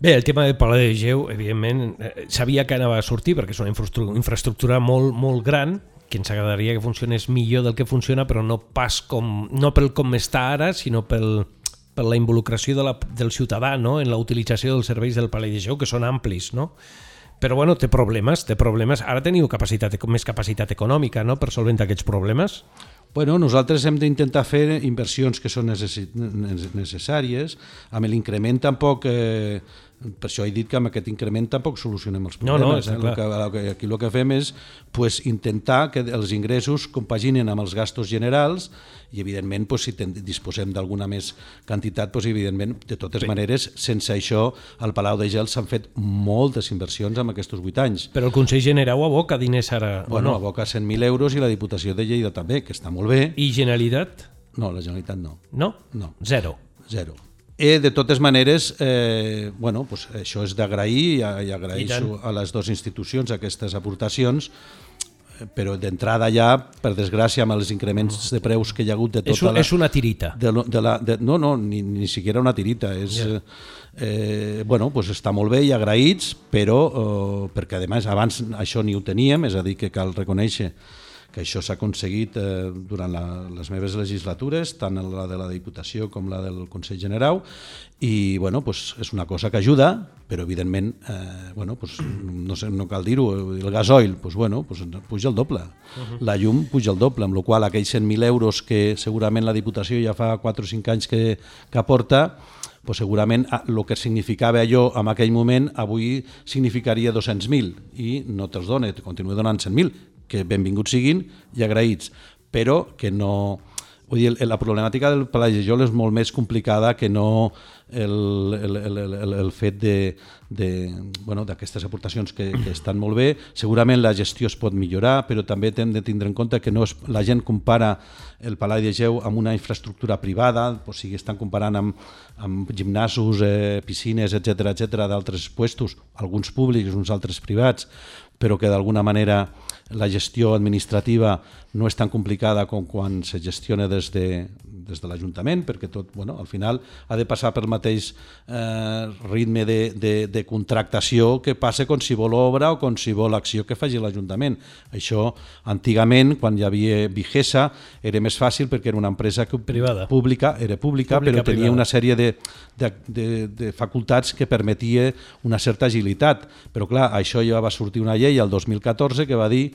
Bé, el tema del Palau de Geu, evidentment, eh, sabia que anava a sortir perquè és una infraestructura molt, molt gran que ens agradaria que funcionés millor del que funciona, però no pas com, no pel com està ara, sinó pel, per la involucració de la, del ciutadà no? en la utilització dels serveis del Palau de Geu, que són amplis, no? Però bueno, té problemes, té problemes. Ara teniu capacitat, més capacitat econòmica no? per solventar aquests problemes? Bueno, nosaltres hem d'intentar fer inversions que són necessàries, amb l'increment tampoc... Eh, per això he dit que amb aquest increment tampoc solucionem els problemes. No, no, eh? el que, aquí el que fem és pues, intentar que els ingressos compaginen amb els gastos generals i evidentment pues, si ten, disposem d'alguna més quantitat, pues, evidentment de totes Bé. maneres, sense això al Palau de Gel s'han fet moltes inversions en aquests 8 anys. Però el Consell Generau aboca diners ara, bueno, no? aboca 100.000 euros i la Diputació de Lleida també, que està molt bé. I Generalitat? No, la Generalitat no. No? No. Zero? Zero. I de totes maneres, eh, bueno, pues això és d'agrair i, i agraeixo I a les dues institucions aquestes aportacions, eh, però d'entrada ja, per desgràcia, amb els increments de preus que hi ha hagut de tota és un, la... És una tirita. De, de la, de, no, no, ni, ni siquiera una tirita. És, yeah. eh, bueno, pues està molt bé i agraïts, però eh, perquè a més abans això ni ho teníem, és a dir, que cal reconèixer que això s'ha aconseguit eh, durant la, les meves legislatures, tant la de la Diputació com la del Consell General, i bueno, pues, és una cosa que ajuda, però evidentment eh, bueno, pues, no, sé, no cal dir-ho, el gasoil pues, bueno, pues, puja el doble, uh -huh. la llum puja el doble, amb la qual aquells 100.000 euros que segurament la Diputació ja fa 4 o 5 anys que, que aporta, pues segurament el ah, que significava allò en aquell moment avui significaria 200.000 i no te'ls dona, te continua donant 100.000 que benvinguts siguin i agraïts, però que no... Vull dir, la problemàtica del Palajejol és molt més complicada que no el, el, el, el, el fet de, de, bueno, d'aquestes aportacions que, que estan molt bé. Segurament la gestió es pot millorar, però també hem de tindre en compte que no es, la gent compara el Palau de Geu amb una infraestructura privada, o sigui, estan comparant amb, amb gimnasos, eh, piscines, etc etc d'altres puestos, alguns públics, uns altres privats, però que d'alguna manera la gestió administrativa no és tan complicada com quan se gestiona des de, des de l'Ajuntament, perquè tot, bueno, al final ha de passar pel mateix eh, ritme de, de, de contractació que passa qualsevol obra o qualsevol acció que faci l'Ajuntament. Això, antigament, quan hi havia Vigesa, era més fàcil perquè era una empresa que, privada. pública, era pública, pública però tenia privada. una sèrie de, de, de, de facultats que permetia una certa agilitat. Però clar, això ja va sortir una llei el 2014 que va dir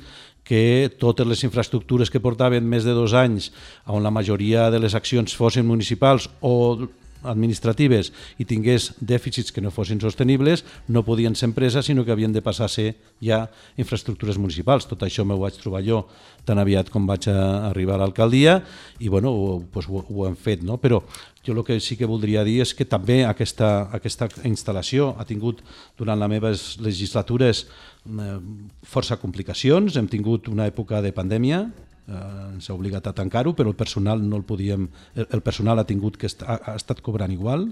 que totes les infraestructures que portaven més de dos anys, on la majoria de les accions fossin municipals o administratives i tingués dèficits que no fossin sostenibles, no podien ser empreses, sinó que havien de passar a ser ja infraestructures municipals. Tot això m'ho vaig trobar jo tan aviat com vaig arribar a l'alcaldia i bueno, ho, pues, ho, ho hem fet. No? Però jo el que sí que voldria dir és que també aquesta, aquesta instal·lació ha tingut durant les meves legislatures Eh, força complicacions, hem tingut una època de pandèmia, eh, ens ha obligat a tancar-ho, però el personal no el podíem, el, personal ha tingut que ha, ha estat cobrant igual,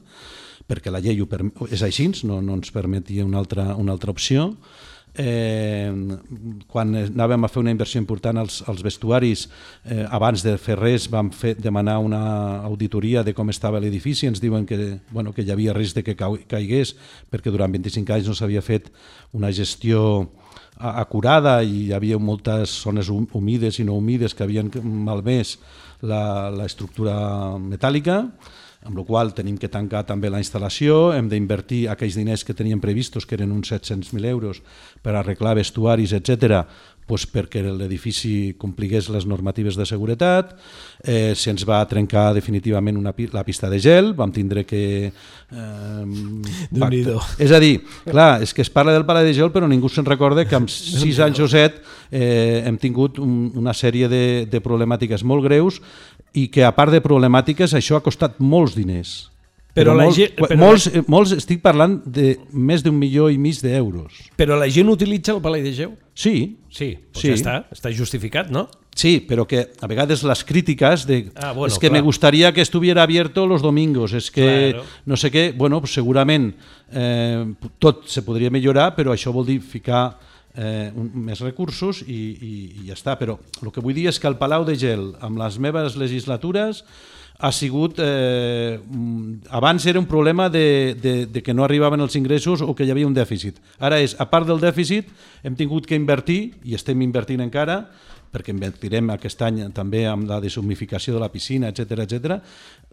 perquè la llei ho és així, no, no ens permetia una altra, una altra opció, eh, quan anàvem a fer una inversió important als, als vestuaris, eh, abans de fer res vam fer, demanar una auditoria de com estava l'edifici, ens diuen que, bueno, que hi havia risc de que caigués perquè durant 25 anys no s'havia fet una gestió acurada i hi havia moltes zones humides i no humides que havien malmès l'estructura metàl·lica amb la qual tenim que tancar també la instal·lació, hem d'invertir aquells diners que teníem previstos, que eren uns 700.000 euros, per arreglar vestuaris, etc doncs perquè l'edifici compligués les normatives de seguretat, eh, se'ns va trencar definitivament una, la pista de gel, vam tindre que... Eh, és a dir, clar, és que es parla del pala de gel però ningú se'n recorda que amb 6 anys o 7 eh, hem tingut un, una sèrie de, de problemàtiques molt greus i que a part de problemàtiques això ha costat molts diners però, però, la molts, gent, però molts, molts, estic parlant de més d'un milió i mig d'euros. Però la gent utilitza el Palai de Geu? Sí. Sí, doncs sí. ja està, està justificat, no? Sí, però que a vegades les crítiques de ah, bueno, es que clar. me gustaría que estuviera abierto los domingos, es que claro. no sé què, bueno, pues segurament eh, tot se podria millorar, però això vol dir ficar eh, un, més recursos i, i, i ja està. Però el que vull dir és que el Palau de Gel, amb les meves legislatures, ha sigut... Eh, abans era un problema de, de, de que no arribaven els ingressos o que hi havia un dèficit. Ara és, a part del dèficit, hem tingut que invertir, i estem invertint encara, perquè invertirem aquest any també amb la deshumificació de la piscina, etc etc,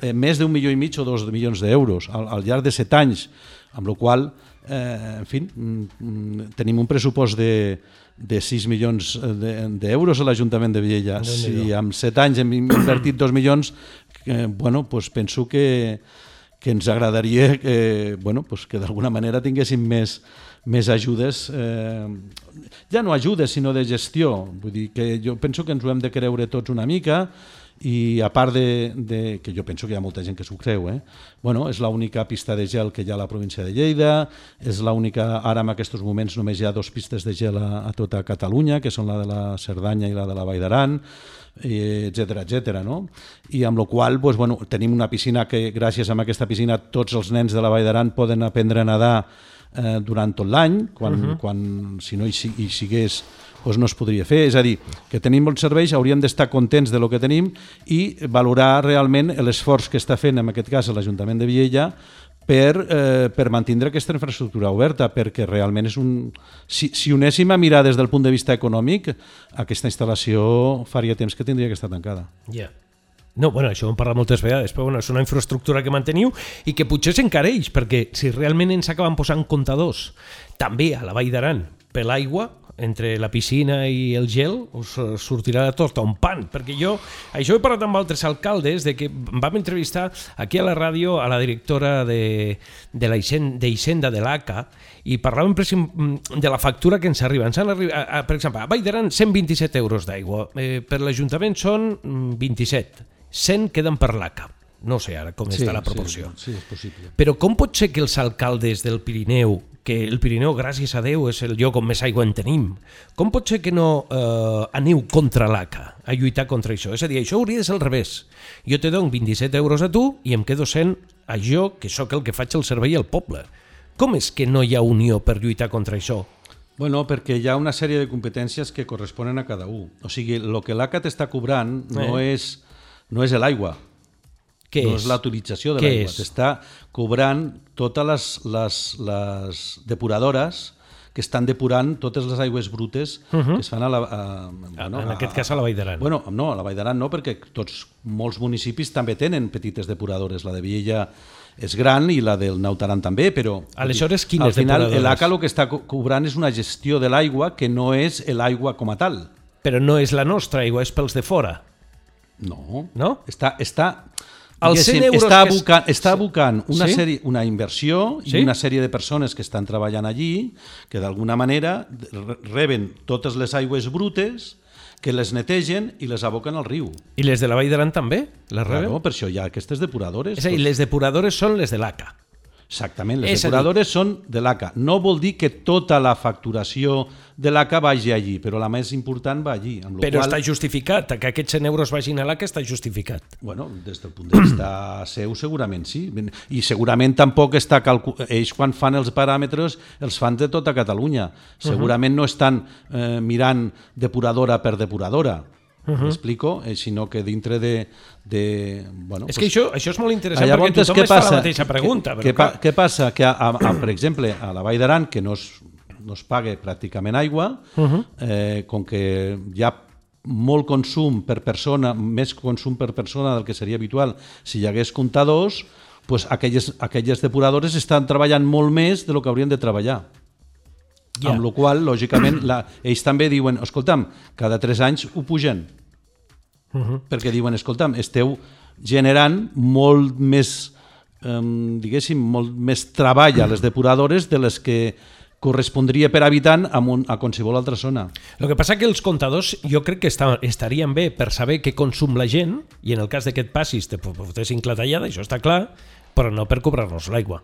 eh, més d'un milió i mig o dos milions d'euros al, al llarg de set anys, amb la qual eh, en fi, mm, tenim un pressupost de, de 6 milions d'euros a l'Ajuntament de Viella. Si en 7 anys hem invertit 2 milions, eh, bueno, pues penso que, que ens agradaria que, bueno, pues que d'alguna manera tinguéssim més, més ajudes, eh, ja no ajudes, sinó de gestió. Vull dir que jo penso que ens ho hem de creure tots una mica, i a part de, de, que jo penso que hi ha molta gent que s'ho creu, eh? bueno, és l'única pista de gel que hi ha a la província de Lleida, és l'única, ara en aquests moments només hi ha dos pistes de gel a, a tota Catalunya, que són la de la Cerdanya i la de la Vall d'Aran, etc etc. no? I amb la qual pues, bueno, tenim una piscina que gràcies a aquesta piscina tots els nens de la Vall d'Aran poden aprendre a nedar eh, durant tot l'any, quan, uh mhm. -huh. quan si no hi, hi sigués doncs no es podria fer. És a dir, que tenim bons serveis, hauríem d'estar contents de lo que tenim i valorar realment l'esforç que està fent, en aquest cas, l'Ajuntament de Viella, per, eh, per mantenir aquesta infraestructura oberta, perquè realment és un... Si, si unéssim a mirar des del punt de vista econòmic, aquesta instal·lació faria temps que tindria que estar tancada. Ja. Yeah. No, bueno, això ho hem parlat moltes vegades, però bueno, és una infraestructura que manteniu i que potser s'encareix, perquè si realment ens acaben posant comptadors també a la Vall d'Aran per l'aigua, entre la piscina i el gel us sortirà de tot un pan, perquè jo això he parlat amb altres alcaldes de que vam entrevistar aquí a la ràdio a la directora de, de la Hisenda de l'ACA i parlàvem de la factura que ens arriba. Ens han arribat, per exemple, a Vall d'Aran 127 euros d'aigua, eh, per l'Ajuntament són 27 100 queden per l'ACA. No sé ara com sí, està la proporció. Sí, sí, és possible. Però com pot ser que els alcaldes del Pirineu, que el Pirineu, gràcies a Déu, és el lloc on més aigua en tenim, com pot ser que no eh, aneu contra l'ACA, a lluitar contra això? És a dir, això hauria de ser al revés. Jo te dono 27 euros a tu i em quedo sent a jo, que sóc el que faig el servei al poble. Com és que no hi ha unió per lluitar contra això? Bueno, perquè hi ha una sèrie de competències que corresponen a cada un. O sigui, el que l'ACA t'està cobrant no eh. és no és l'aigua, què no és, és l'autorització de l'aigua. T'està cobrant totes les, les, les depuradores que estan depurant totes les aigües brutes uh -huh. que es fan a la... A, bueno, en aquest a, cas a la Vall d'Aran. Bueno, no, a la Vall d'Aran no, perquè tots, molts municipis també tenen petites depuradores. La de Viella és gran i la del Nautaran també, però... Aleshores, quines Al final, l'ACA el que està cobrant és una gestió de l'aigua que no és l'aigua com a tal. Però no és la nostra aigua, és pels de fora. No. No? Està, està, els 100 euros està abocant, que... està abocant una, sí? sèrie, una inversió sí? i una sèrie de persones que estan treballant allí que d'alguna manera reben totes les aigües brutes que les netegen i les aboquen al riu. I les de la Vall d'Aran també? Les reben? Claro, per això hi ha aquestes depuradores. És a dir, les depuradores són les de l'ACA. Exactament, les és depuradores dir... són de l'ACA. No vol dir que tota la facturació de l'ACA vagi allí, però la més important va allí. Amb però qual... està justificat, que aquests 100 euros vagin a l'ACA està justificat. Bueno, des del punt de vista [clears throat] seu segurament sí, i segurament tampoc està calcu... ells quan fan els paràmetres els fan de tota Catalunya. Segurament uh -huh. no estan eh, mirant depuradora per depuradora, Uh -huh. M'explico? Eh, sinó que dintre de... de bueno, és pues, que això, això és molt interessant perquè tothom què passa? fa la mateixa pregunta. Què, però, què, què passa? Que, a, a, per exemple, a la Vall d'Aran, que no es, no es paga pràcticament aigua, uh -huh. eh, com que hi ha molt consum per persona, més consum per persona del que seria habitual si hi hagués comptadors, pues aquelles, aquelles depuradores estan treballant molt més de lo que haurien de treballar. Yeah. Amb la qual lògicament, la, ells també diuen, escolta'm, cada tres anys ho pugen. Uh. -huh. Perquè diuen, escolta'm, esteu generant molt més, eh, diguéssim, molt més treball a les depuradores de les que correspondria per habitant a, un, a qualsevol altra zona. El que passa que els comptadors jo crec que està, estarien bé per saber què consum la gent i en el cas de que et passis te fotessin clatallada, això està clar, però no per cobrar-nos l'aigua.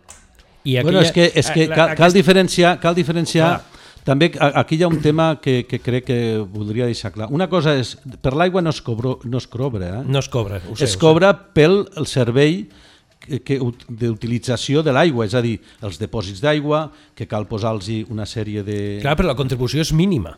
I aquella, bueno, és que, és que eh, cal, cal diferenciar, cal diferenciar ah. també aquí hi ha un tema que, que crec que voldria deixar clar. Una cosa és, per l'aigua no es, cobro, no es cobra. Eh? No es cobra, ho sé. Es cobra pel el servei d'utilització de l'aigua, és a dir, els depòsits d'aigua, que cal posar-los una sèrie de... Clar, però la contribució és mínima.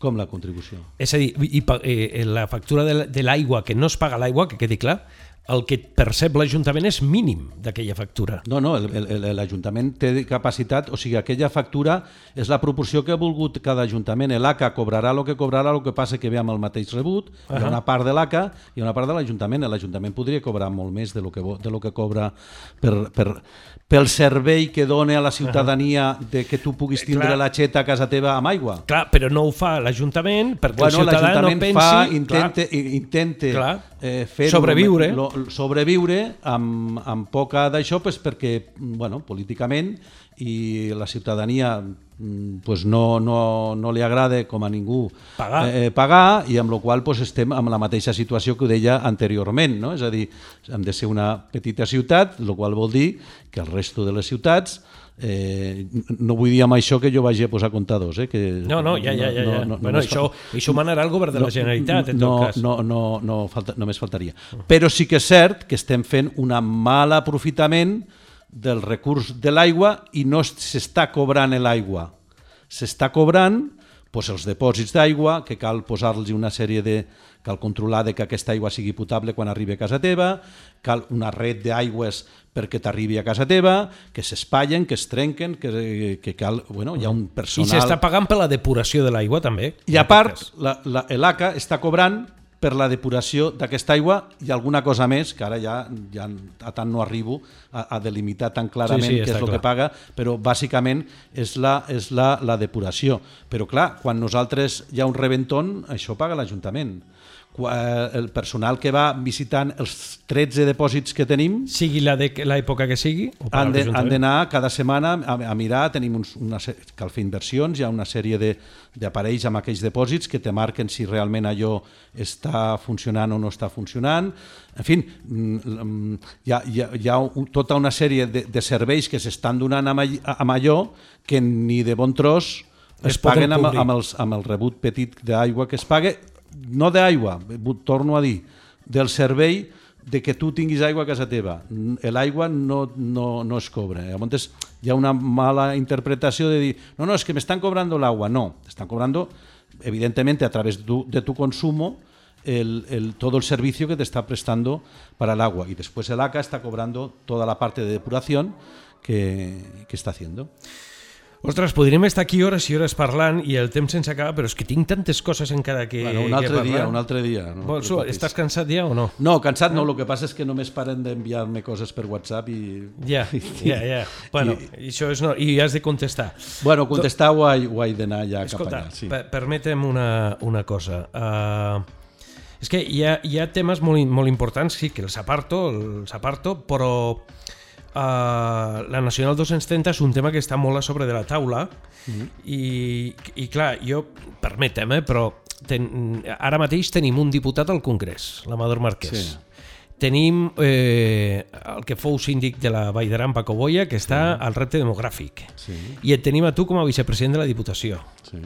Com la contribució? És a dir, i, i, eh, la factura de l'aigua, que no es paga l'aigua, que quedi clar, el que percep l'Ajuntament és mínim d'aquella factura. No, no, l'Ajuntament té capacitat, o sigui, aquella factura és la proporció que ha volgut cada Ajuntament. L'ACA cobrarà el que cobrarà, el que passa que ve amb el mateix rebut, uh -huh. hi ha una part de l'ACA i una part de l'Ajuntament. L'Ajuntament podria cobrar molt més de lo que, de lo que cobra per, per, pel servei que dona a la ciutadania uh -huh. de que tu puguis tindre clar, la xeta a casa teva amb aigua. Clar, però no ho fa l'Ajuntament perquè bueno, el ciutadà no pensi... Fa, intenta, intenta clar, eh, fer sobreviure. Lo, sobreviure amb, amb poca d'això pues, perquè bueno, políticament i la ciutadania mm, pues no, no, no li agrada com a ningú pagar, eh, pagar i amb la qual pues, estem amb la mateixa situació que ho deia anteriorment, no? és a dir, hem de ser una petita ciutat, el qual vol dir que el resto de les ciutats Eh, no vull dir amb això que jo vagi a posar comptadors. Eh, que no, no, ja, ja, ja. ja. No, no, bueno, això, fa... això manarà el govern de la Generalitat, en no, tot cas. No, no, no, falta, només faltaria. Però sí que és cert que estem fent un mal aprofitament del recurs de l'aigua i no s'està cobrant l'aigua. S'està cobrant pues, els depòsits d'aigua, que cal posar-los una sèrie de, cal controlar de que aquesta aigua sigui potable quan arribi a casa teva, cal una red d'aigües perquè t'arribi a casa teva, que s'espatllen, que es trenquen, que, que cal, bueno, hi ha un personal... I s'està pagant per la depuració de l'aigua també. I a part, l'ACA està cobrant per la depuració d'aquesta aigua i alguna cosa més, que ara ja, ja a tant no arribo a, a delimitar tan clarament sí, sí, què és el clar. que paga, però bàsicament és, la, és la, la depuració. Però clar, quan nosaltres hi ha un rebenton, això paga l'Ajuntament. Eh, el personal que va visitant els 13 depòsits que tenim. Sigui la de l'època que sigui han d'anar cada setmana a, a mirar, tenim uns, una, cal fer inversions, hi ha una sèrie d'aparells amb aquells depòsits que te marquen si realment allò està funcionant o no està funcionant. En fi, mm, mm, hi ha, hi ha, hi ha tota una sèrie de, de serveis que s'estan donant amb, amb allò que ni de bon tros es, es paguen amb, amb, els, amb el rebut petit d'aigua que es paga no d'aigua, torno a dir, del servei de que tu tinguis aigua a casa teva. L'aigua no, no, no es cobra. Llavors hi una mala interpretació de dir no, no, és que m'estan cobrant l'aigua. No, estan cobrant, evidentemente, a través de tu, de tu consumo, el, el, todo el servicio que te está prestando para el agua. Y después el ACA está cobrando toda la parte de depuración que, que está haciendo. Ostres, podríem estar aquí hores i hores parlant i el temps sense acabar, però és que tinc tantes coses encara que, bueno, un altre que dia, un altre dia. No Vols, estàs cansat ja o no? No, cansat no, el que passa és que només paren d'enviar-me coses per WhatsApp i... Ja, [laughs] ja, ja. Bueno, i, això és no, i has de contestar. Bueno, contestar ho, he, ho he d'anar ja Escolta, cap allà. Sí. Per permetem una, una cosa. Uh, és que hi ha, hi ha temes molt, molt importants, sí, que els aparto, els aparto, però Uh, la Nacional 230 és un tema que està molt a sobre de la taula mm -hmm. i, i clar, jo permetem, eh, però ten, ara mateix tenim un diputat al Congrés, l'Amador Marquès sí. tenim eh, el que fou síndic de la Vall d'Aran, Paco Boia que està sí. al repte demogràfic sí. i et tenim a tu com a vicepresident de la Diputació sí.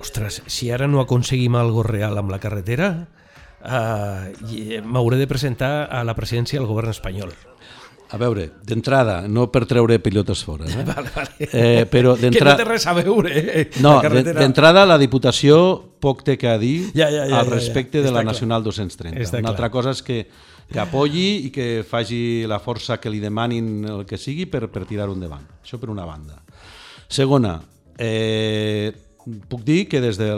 ostres, si ara no aconseguim algo real amb la carretera uh, m'hauré de presentar a la presidència del govern espanyol a veure, d'entrada, no per treure pilotes fora, eh? [laughs] vale, vale. Eh, però [laughs] que no té res a veure. Eh? No, d'entrada la Diputació poc té que dir ja, ja, ja, al respecte ja, ja. de la Nacional 230. Està Una clar. altra cosa és que, que apoyi i que faci la força que li demanin el que sigui per, per tirar-ho endavant. Això per una banda. Segona, eh, puc dir que des de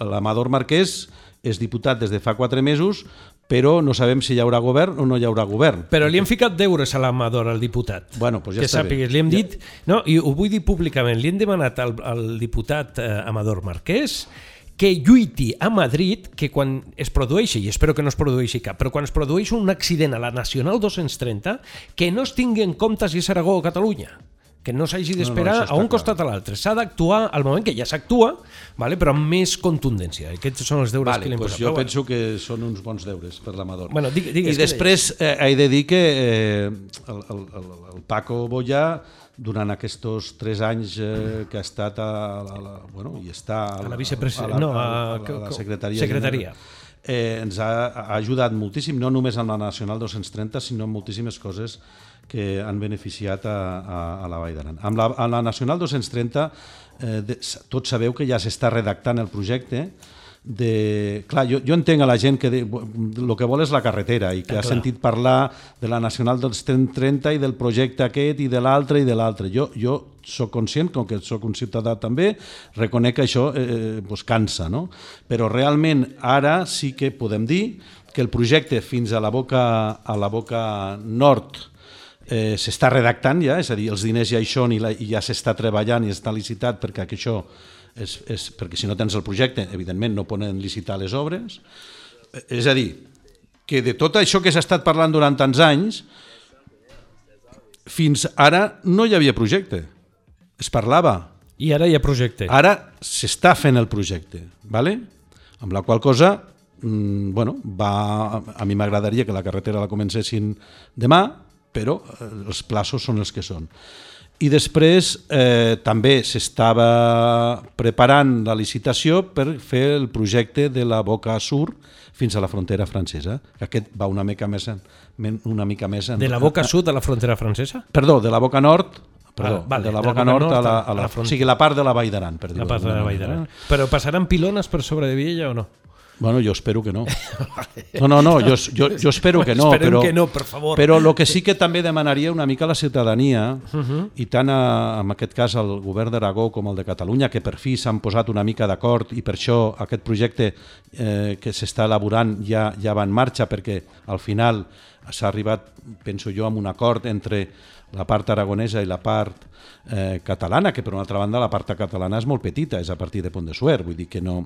l'Amador Marquès és diputat des de fa quatre mesos, però no sabem si hi haurà govern o no hi haurà govern. Però li hem ficat deures a l'Amador, al diputat. Bueno, pues ja que està sàpigues, bé. Li hem dit, no, i ho vull dir públicament, li hem demanat al, al diputat eh, Amador Marquès que lluiti a Madrid que quan es produeixi, i espero que no es produeixi cap, però quan es produeix un accident a la Nacional 230, que no es tingui en compte si és Aragó o Catalunya que no s'hagi d'esperar no, no, a un costat clar. a l'altre. S'ha d'actuar al moment que ja s'actua, vale? però amb més contundència. Aquests són els deures vale, que li hem pues posat. Jo penso que són uns bons deures per l'Amador. Bueno, digue, digues, I després eh, he de dir que eh, el, el, el, el Paco Bollà durant aquests tres anys eh, que ha estat a, a, a, bueno, i està a, a la vicepresidència, no, a, a, a, la secretaria, secretaria. eh, ens ha, ha ajudat moltíssim, no només amb la Nacional 230, sinó en moltíssimes coses que han beneficiat a, a, a la Vall d'Aran. Amb, la, amb la Nacional 230, eh, de, tots sabeu que ja s'està redactant el projecte, de... Clar, jo, jo entenc a la gent que de, el que vol és la carretera i que Ah, ha clar. sentit parlar de la Nacional dels 30 i del projecte aquest i de l'altre i de l'altre. Jo, jo sóc conscient, com que sóc un ciutadà també, reconec que això eh, pues cansa, no? Però realment ara sí que podem dir que el projecte fins a la boca, a la boca nord eh, s'està redactant ja, és a dir, els diners ja hi són i, la, i ja s'està treballant i està licitat perquè això és, és, perquè si no tens el projecte, evidentment no poden licitar les obres. Eh, És a dir, que de tot això que s'ha estat parlant durant tants anys, fins ara no hi havia projecte. Es parlava. I ara hi ha projecte. Ara s'està fent el projecte, ¿vale? amb la qual cosa mm, bueno, va, a mi m'agradaria que la carretera la comencessin demà, però eh, els plaços són els que són. I després eh, també s'estava preparant la licitació per fer el projecte de la Boca Sur fins a la frontera francesa. Aquest va una mica més, en, una mica més en, De la boca sud a la frontera francesa? Perdó, de la Boca Nord, perdó, Ah, vale, de la Boca Nord a la, a la, frontera. o sigui, la part de la Vall d'Aran, per dir-ho La part de la Vall d'Aran. Però passaran pilones per sobre de Viella o no? Bueno, jo espero que no. [laughs] No, no, no, jo, jo, jo espero que no. Esperem però, que no, per favor. Però el que sí que també demanaria una mica a la ciutadania, uh -huh. i tant a, en aquest cas al govern d'Aragó com el de Catalunya, que per fi s'han posat una mica d'acord i per això aquest projecte eh, que s'està elaborant ja, ja va en marxa, perquè al final s'ha arribat, penso jo, amb un acord entre la part aragonesa i la part eh, catalana, que per una altra banda la part catalana és molt petita, és a partir de Pont de Suert, vull dir que, no,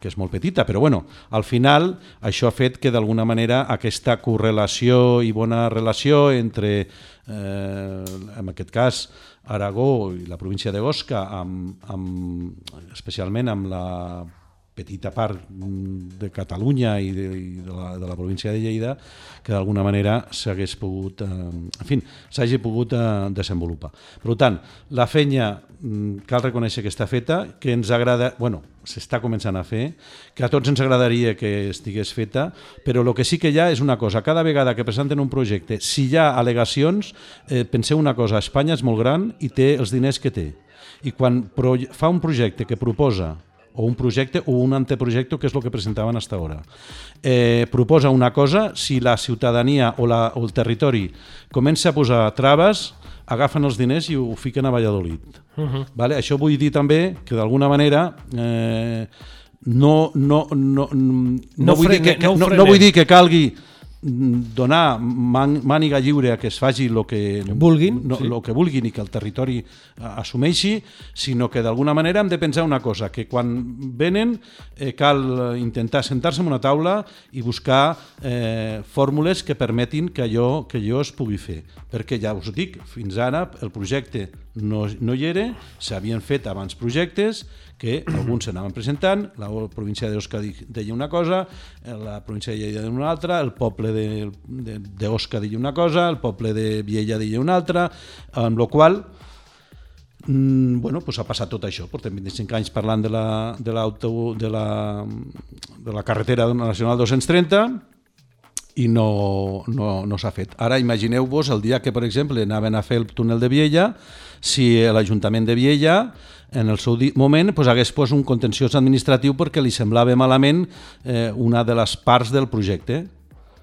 que és molt petita, però bueno, al final això ha fet que d'alguna manera aquesta correlació i bona relació entre, eh, en aquest cas, Aragó i la província de Osca, amb, amb, especialment amb la petita part mm, de Catalunya i de, i de, la, de la província de Lleida que d'alguna manera s'hagués pogut, eh, en fi, s'hagi pogut eh, desenvolupar. Per tant, la feina mm, cal reconèixer que està feta, que ens agrada, bueno, s'està començant a fer, que a tots ens agradaria que estigués feta, però el que sí que hi ha és una cosa, cada vegada que presenten un projecte, si hi ha al·legacions, eh, penseu una cosa, Espanya és molt gran i té els diners que té. I quan fa un projecte que proposa o un projecte o un anteprojecte, que és el que presentaven fins ara. Eh, proposa una cosa, si la ciutadania o, la, o el territori comença a posar traves, agafen els diners i ho fiquen a Valladolid. Uh -huh. vale? Això vull dir també que d'alguna manera eh, no, no, no, no, No vull dir que, frene- no no, no vull dir que calgui donar man, màniga lliure a que es faci el que Vulguin, no, sí. lo que vulguin i que el territori eh, assumeixi, sinó que d'alguna manera hem de pensar una cosa, que quan venen eh, cal eh, intentar sentar-se en una taula i buscar eh, fórmules que permetin que allò, que allò es pugui fer. Perquè ja us dic, fins ara el projecte no, no hi era, s'havien fet abans projectes que [clears throat] alguns s'anaven presentant, la província d'Osca deia una cosa, eh, la província de Lleida deia una altra, el poble de- de- d'Osca deia una cosa, el poble de Viella deia una altra, amb la qual Mm, bueno, pues ha passat tot això. Portem 25 anys parlant de la, de, de la, de la carretera nacional 230 i no, no, no s'ha fet. Ara imagineu-vos el dia que, per exemple, anaven a fer el túnel de Viella, si l'Ajuntament de Viella en el seu moment pues, hagués pues, un contenciós administratiu perquè li semblava malament eh, una de les parts del projecte.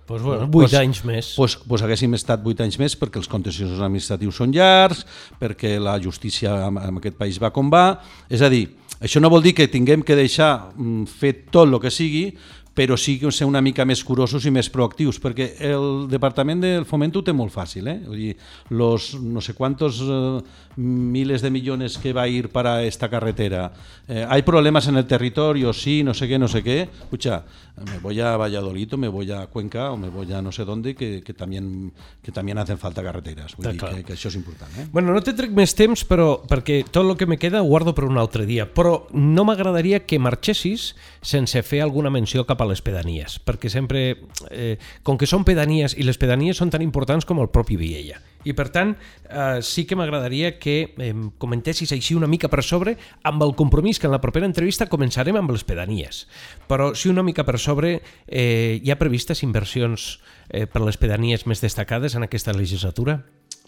Pues bueno, 8 Pues- anys més. Pues, pues haguéssim estat 8 anys més perquè els contenciosos administratius són llargs, perquè la justícia en, en aquest país va com va. És a dir, això no vol dir que tinguem que deixar mm, fet tot el que sigui, però sí que ser una mica més curosos i més proactius, perquè el Departament del Fomento ho té molt fàcil, eh? Vull dir, los no sé cuántos eh, miles de millones que va a ir para esta carretera, eh, hay problemas en el territorio, sí, no sé qué, no sé qué, escucha, me voy a Valladolid o me voy a Cuenca o me voy a no sé dónde, que, que, también, que también hacen falta carreteres, vull dir que, que això és important. Eh? Bueno, no te trec més temps, però perquè tot el que me queda ho guardo per un altre dia. Però no m'agradaria que marxessis sense fer alguna menció cap a les pedanies, perquè sempre, eh, com que són pedanies, i les pedanies són tan importants com el propi Viella. I per tant, eh, sí que m'agradaria que eh, comentessis així una mica per sobre amb el compromís que en la propera entrevista començarem amb les pedanies. Però sí una mica per sobre eh, hi ha previstes inversions eh, per les pedanies més destacades en aquesta legislatura?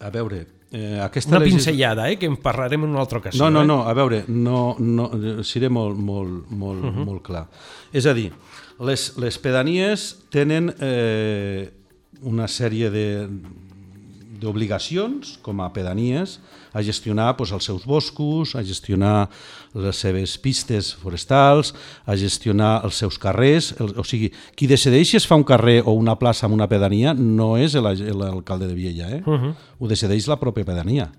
A veure, eh, aquesta Una pinzellada, eh, que en parlarem en una altra ocasió. No, no, eh? no, a veure, no, no, seré molt, molt, molt, uh -huh. molt clar. És a dir, les, les pedanies tenen eh, una sèrie de d'obligacions com a pedanies a gestionar doncs, els seus boscos, a gestionar les seves pistes forestals, a gestionar els seus carrers, el, o sigui, qui decideix si es fa un carrer o una plaça en una pedania no és el- l'alcalde de Viella, eh? Uh -huh. ho decideix la pròpia pedania.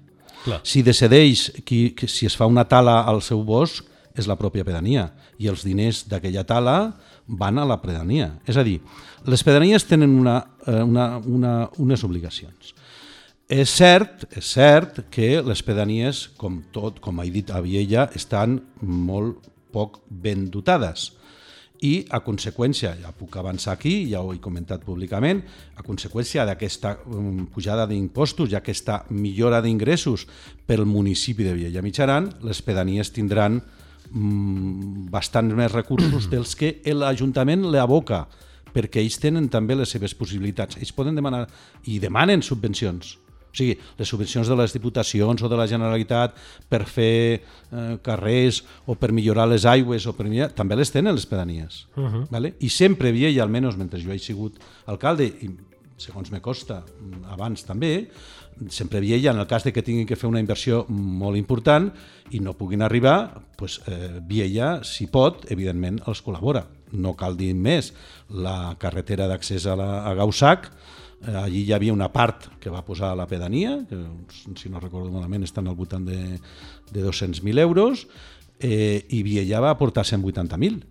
Clar. Si decideix qui, que si es fa una tala al seu bosc, és la pròpia pedania i els diners d'aquella tala van a la pedania. És a dir, les pedanies tenen una, eh, una, una, unes obligacions. És cert, és cert que les pedanies, com tot, com he dit a Viella, estan molt poc ben dotades i a conseqüència, ja puc avançar aquí, ja ho he comentat públicament, a conseqüència d'aquesta um, pujada d'impostos i aquesta millora d'ingressos pel municipi de Viella Mitjaran, les pedanies tindran mm, bastants més recursos [clears throat] dels que l'Ajuntament le aboca, perquè ells tenen també les seves possibilitats. Ells poden demanar i demanen subvencions. O sigui, les subvencions de les diputacions o de la Generalitat per fer eh, carrers o per millorar les aigües o per millorar, també les tenen les pedanies. Uh -huh. vale? I sempre havia, i almenys mentre jo he sigut alcalde, i segons me costa mm, abans també, sempre havia, en el cas de que tinguin que fer una inversió molt important i no puguin arribar, pues, eh, Viella, si pot, evidentment els col·labora. No cal dir més, la carretera d'accés a, la, a Gaussac, allí hi havia una part que va posar la pedania, que si no recordo malament estan al voltant de, de 200.000 euros, eh, i Viella va aportar 180.000.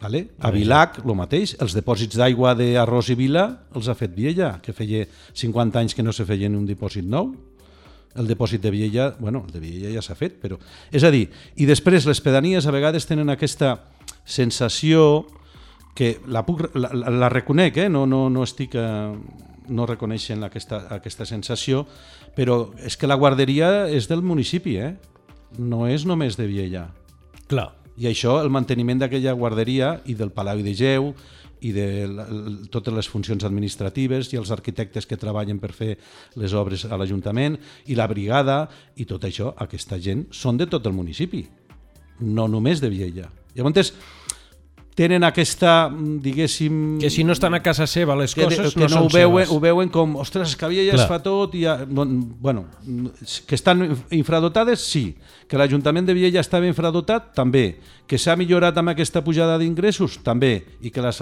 Vale? A Vilac, el mateix, els dipòsits d'aigua d'Arròs i Vila els ha fet Viella, que feia 50 anys que no se feien un dipòsit nou. El dipòsit de Viella, bueno, el de Viella ja s'ha fet, però... És a dir, i després les pedanies a vegades tenen aquesta sensació que la, puc, la, la, la reconec, eh? no, no, no estic... Eh, no reconeixen aquesta, aquesta sensació, però és que la guarderia és del municipi, eh? no és només de Viella. Clar. I això, el manteniment d'aquella guarderia i del Palau de Geu i de la, totes les funcions administratives i els arquitectes que treballen per fer les obres a l'Ajuntament i la brigada i tot això, aquesta gent són de tot el municipi, no només de Viella. Llavors, tenen aquesta, diguéssim... Que si no estan a casa seva les que, coses que no, no, són ho, veuen, seves. ho veuen com, ostres, que Viella ja Clar. es fa tot i ja, bueno, que estan infradotades, sí. Que l'Ajuntament de Viella està ben infradotat, també. Que s'ha millorat amb aquesta pujada d'ingressos, també. I que les,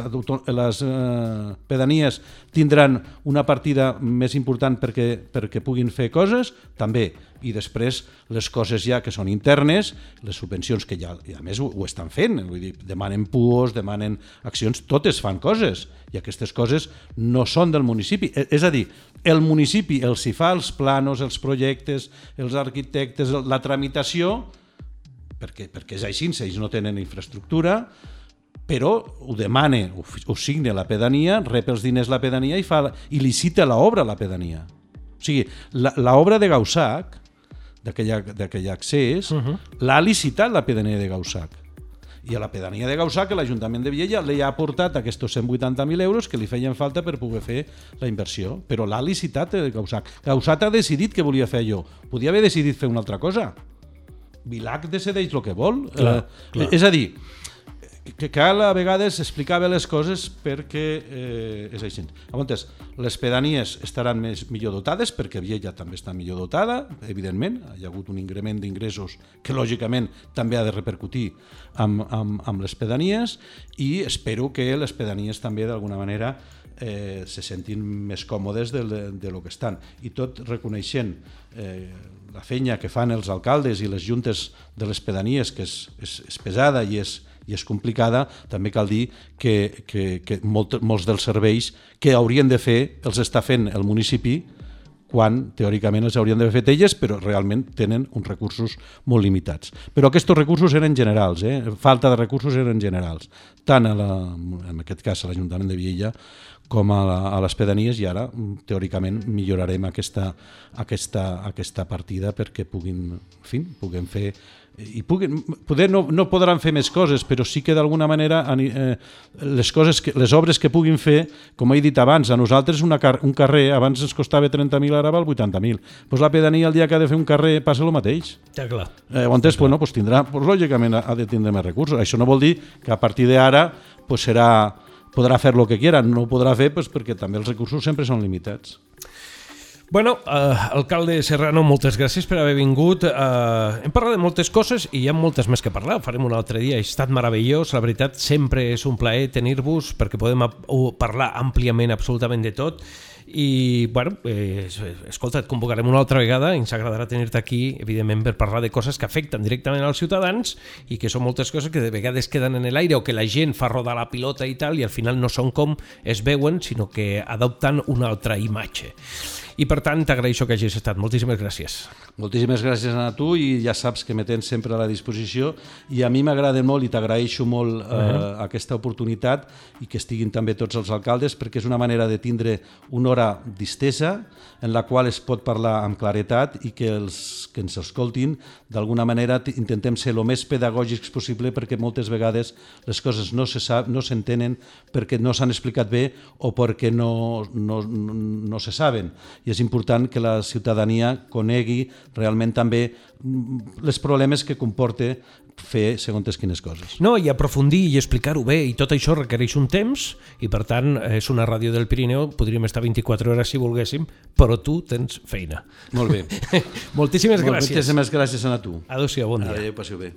les eh, pedanies tindran una partida més important perquè, perquè puguin fer coses, també. I després les coses ja que són internes, les subvencions que ja, i a més ho, ho estan fent, vull dir, demanen puos, demanen accions, totes fan coses i aquestes coses no són del municipi. E- És a dir, el municipi els hi fa els planos, els projectes, els arquitectes, la tramitació, perquè, perquè és així, ells no tenen infraestructura, però ho demana, ho, ho signa la pedania, rep els diners la pedania i, fa, i licita l'obra a la pedania. O sigui, la- l'obra de Gaussac, d'aquell accés, uh -huh. l'ha licitat la pedania de Gaussac. I a la pedania de Gaussac, l'Ajuntament de Viella li ha aportat aquests 180.000 euros que li feien falta per poder fer la inversió, però l'ha licitat de Gaussac. Gaussac ha decidit que volia fer allò. Podia haver decidit fer una altra cosa. Vilac decideix el que vol. Clar, eh, clar. És a dir, que cal a vegades explicar bé les coses perquè eh, és així. Llavors, les pedanies estaran més, millor dotades perquè Viella també està millor dotada, evidentment, hi ha hagut un increment d'ingressos que lògicament també ha de repercutir amb, amb, amb les pedanies i espero que les pedanies també d'alguna manera eh, se sentin més còmodes de, de, de lo que estan. I tot reconeixent eh, la feina que fan els alcaldes i les juntes de les pedanies, que és, és, és pesada i és, i és complicada, també cal dir que, que, que molt, molts dels serveis que haurien de fer els està fent el municipi quan teòricament els haurien d'haver fet elles, però realment tenen uns recursos molt limitats. Però aquests recursos eren generals, eh? falta de recursos eren generals, tant a la, en aquest cas a l'Ajuntament de Viella com a, la, a les pedanies i ara, teòricament, millorarem aquesta, aquesta, aquesta partida perquè puguin, en fi, puguem fer i puguin, poder no, no podran fer més coses, però sí que d'alguna manera eh, les, coses que, les obres que puguin fer, com he dit abans, a nosaltres una car un carrer abans ens costava 30.000, ara val 80.000. Pues la pedania el dia que ha de fer un carrer passa el mateix. Ja, clar. Eh, on és, pues, no, pues tindrà, pues, lògicament ha de tindre més recursos. Això no vol dir que a partir d'ara pues, serà, podrà fer el que quiera, no ho podrà fer pues, perquè també els recursos sempre són limitats. Bueno, eh, alcalde Serrano, moltes gràcies per haver vingut. Eh, hem parlat de moltes coses i hi ha moltes més que parlar. Ho farem un altre dia. Ha estat meravellós. La veritat, sempre és un plaer tenir-vos perquè podem parlar àmpliament absolutament de tot. I, bueno, eh, escolta, et convocarem una altra vegada. Ens agradarà tenir-te aquí, evidentment, per parlar de coses que afecten directament als ciutadans i que són moltes coses que de vegades queden en l'aire o que la gent fa rodar la pilota i tal i al final no són com es veuen, sinó que adopten una altra imatge i per tant t'agraeixo que hagis estat. Moltíssimes gràcies. Moltíssimes gràcies a tu i ja saps que me tens sempre a la disposició i a mi m'agrada molt i t'agraeixo molt eh, uh -huh. aquesta oportunitat i que estiguin també tots els alcaldes perquè és una manera de tindre una hora distesa en la qual es pot parlar amb claretat i que els que ens escoltin d'alguna manera intentem ser el més pedagògics possible perquè moltes vegades les coses no se sap, no s'entenen perquè no s'han explicat bé o perquè no, no, no se saben. I és important que la ciutadania conegui realment també mm, les problemes que comporta fer segons quines coses. No, i aprofundir i explicar-ho bé, i tot això requereix un temps, i per tant és una ràdio del Pirineu, podríem estar 24 hores si volguéssim, però tu tens feina. Molt bé. [laughs] Moltíssimes gràcies. Moltíssimes gràcies a tu. Adéu-siau, bon dia. Adéu, passeu bé.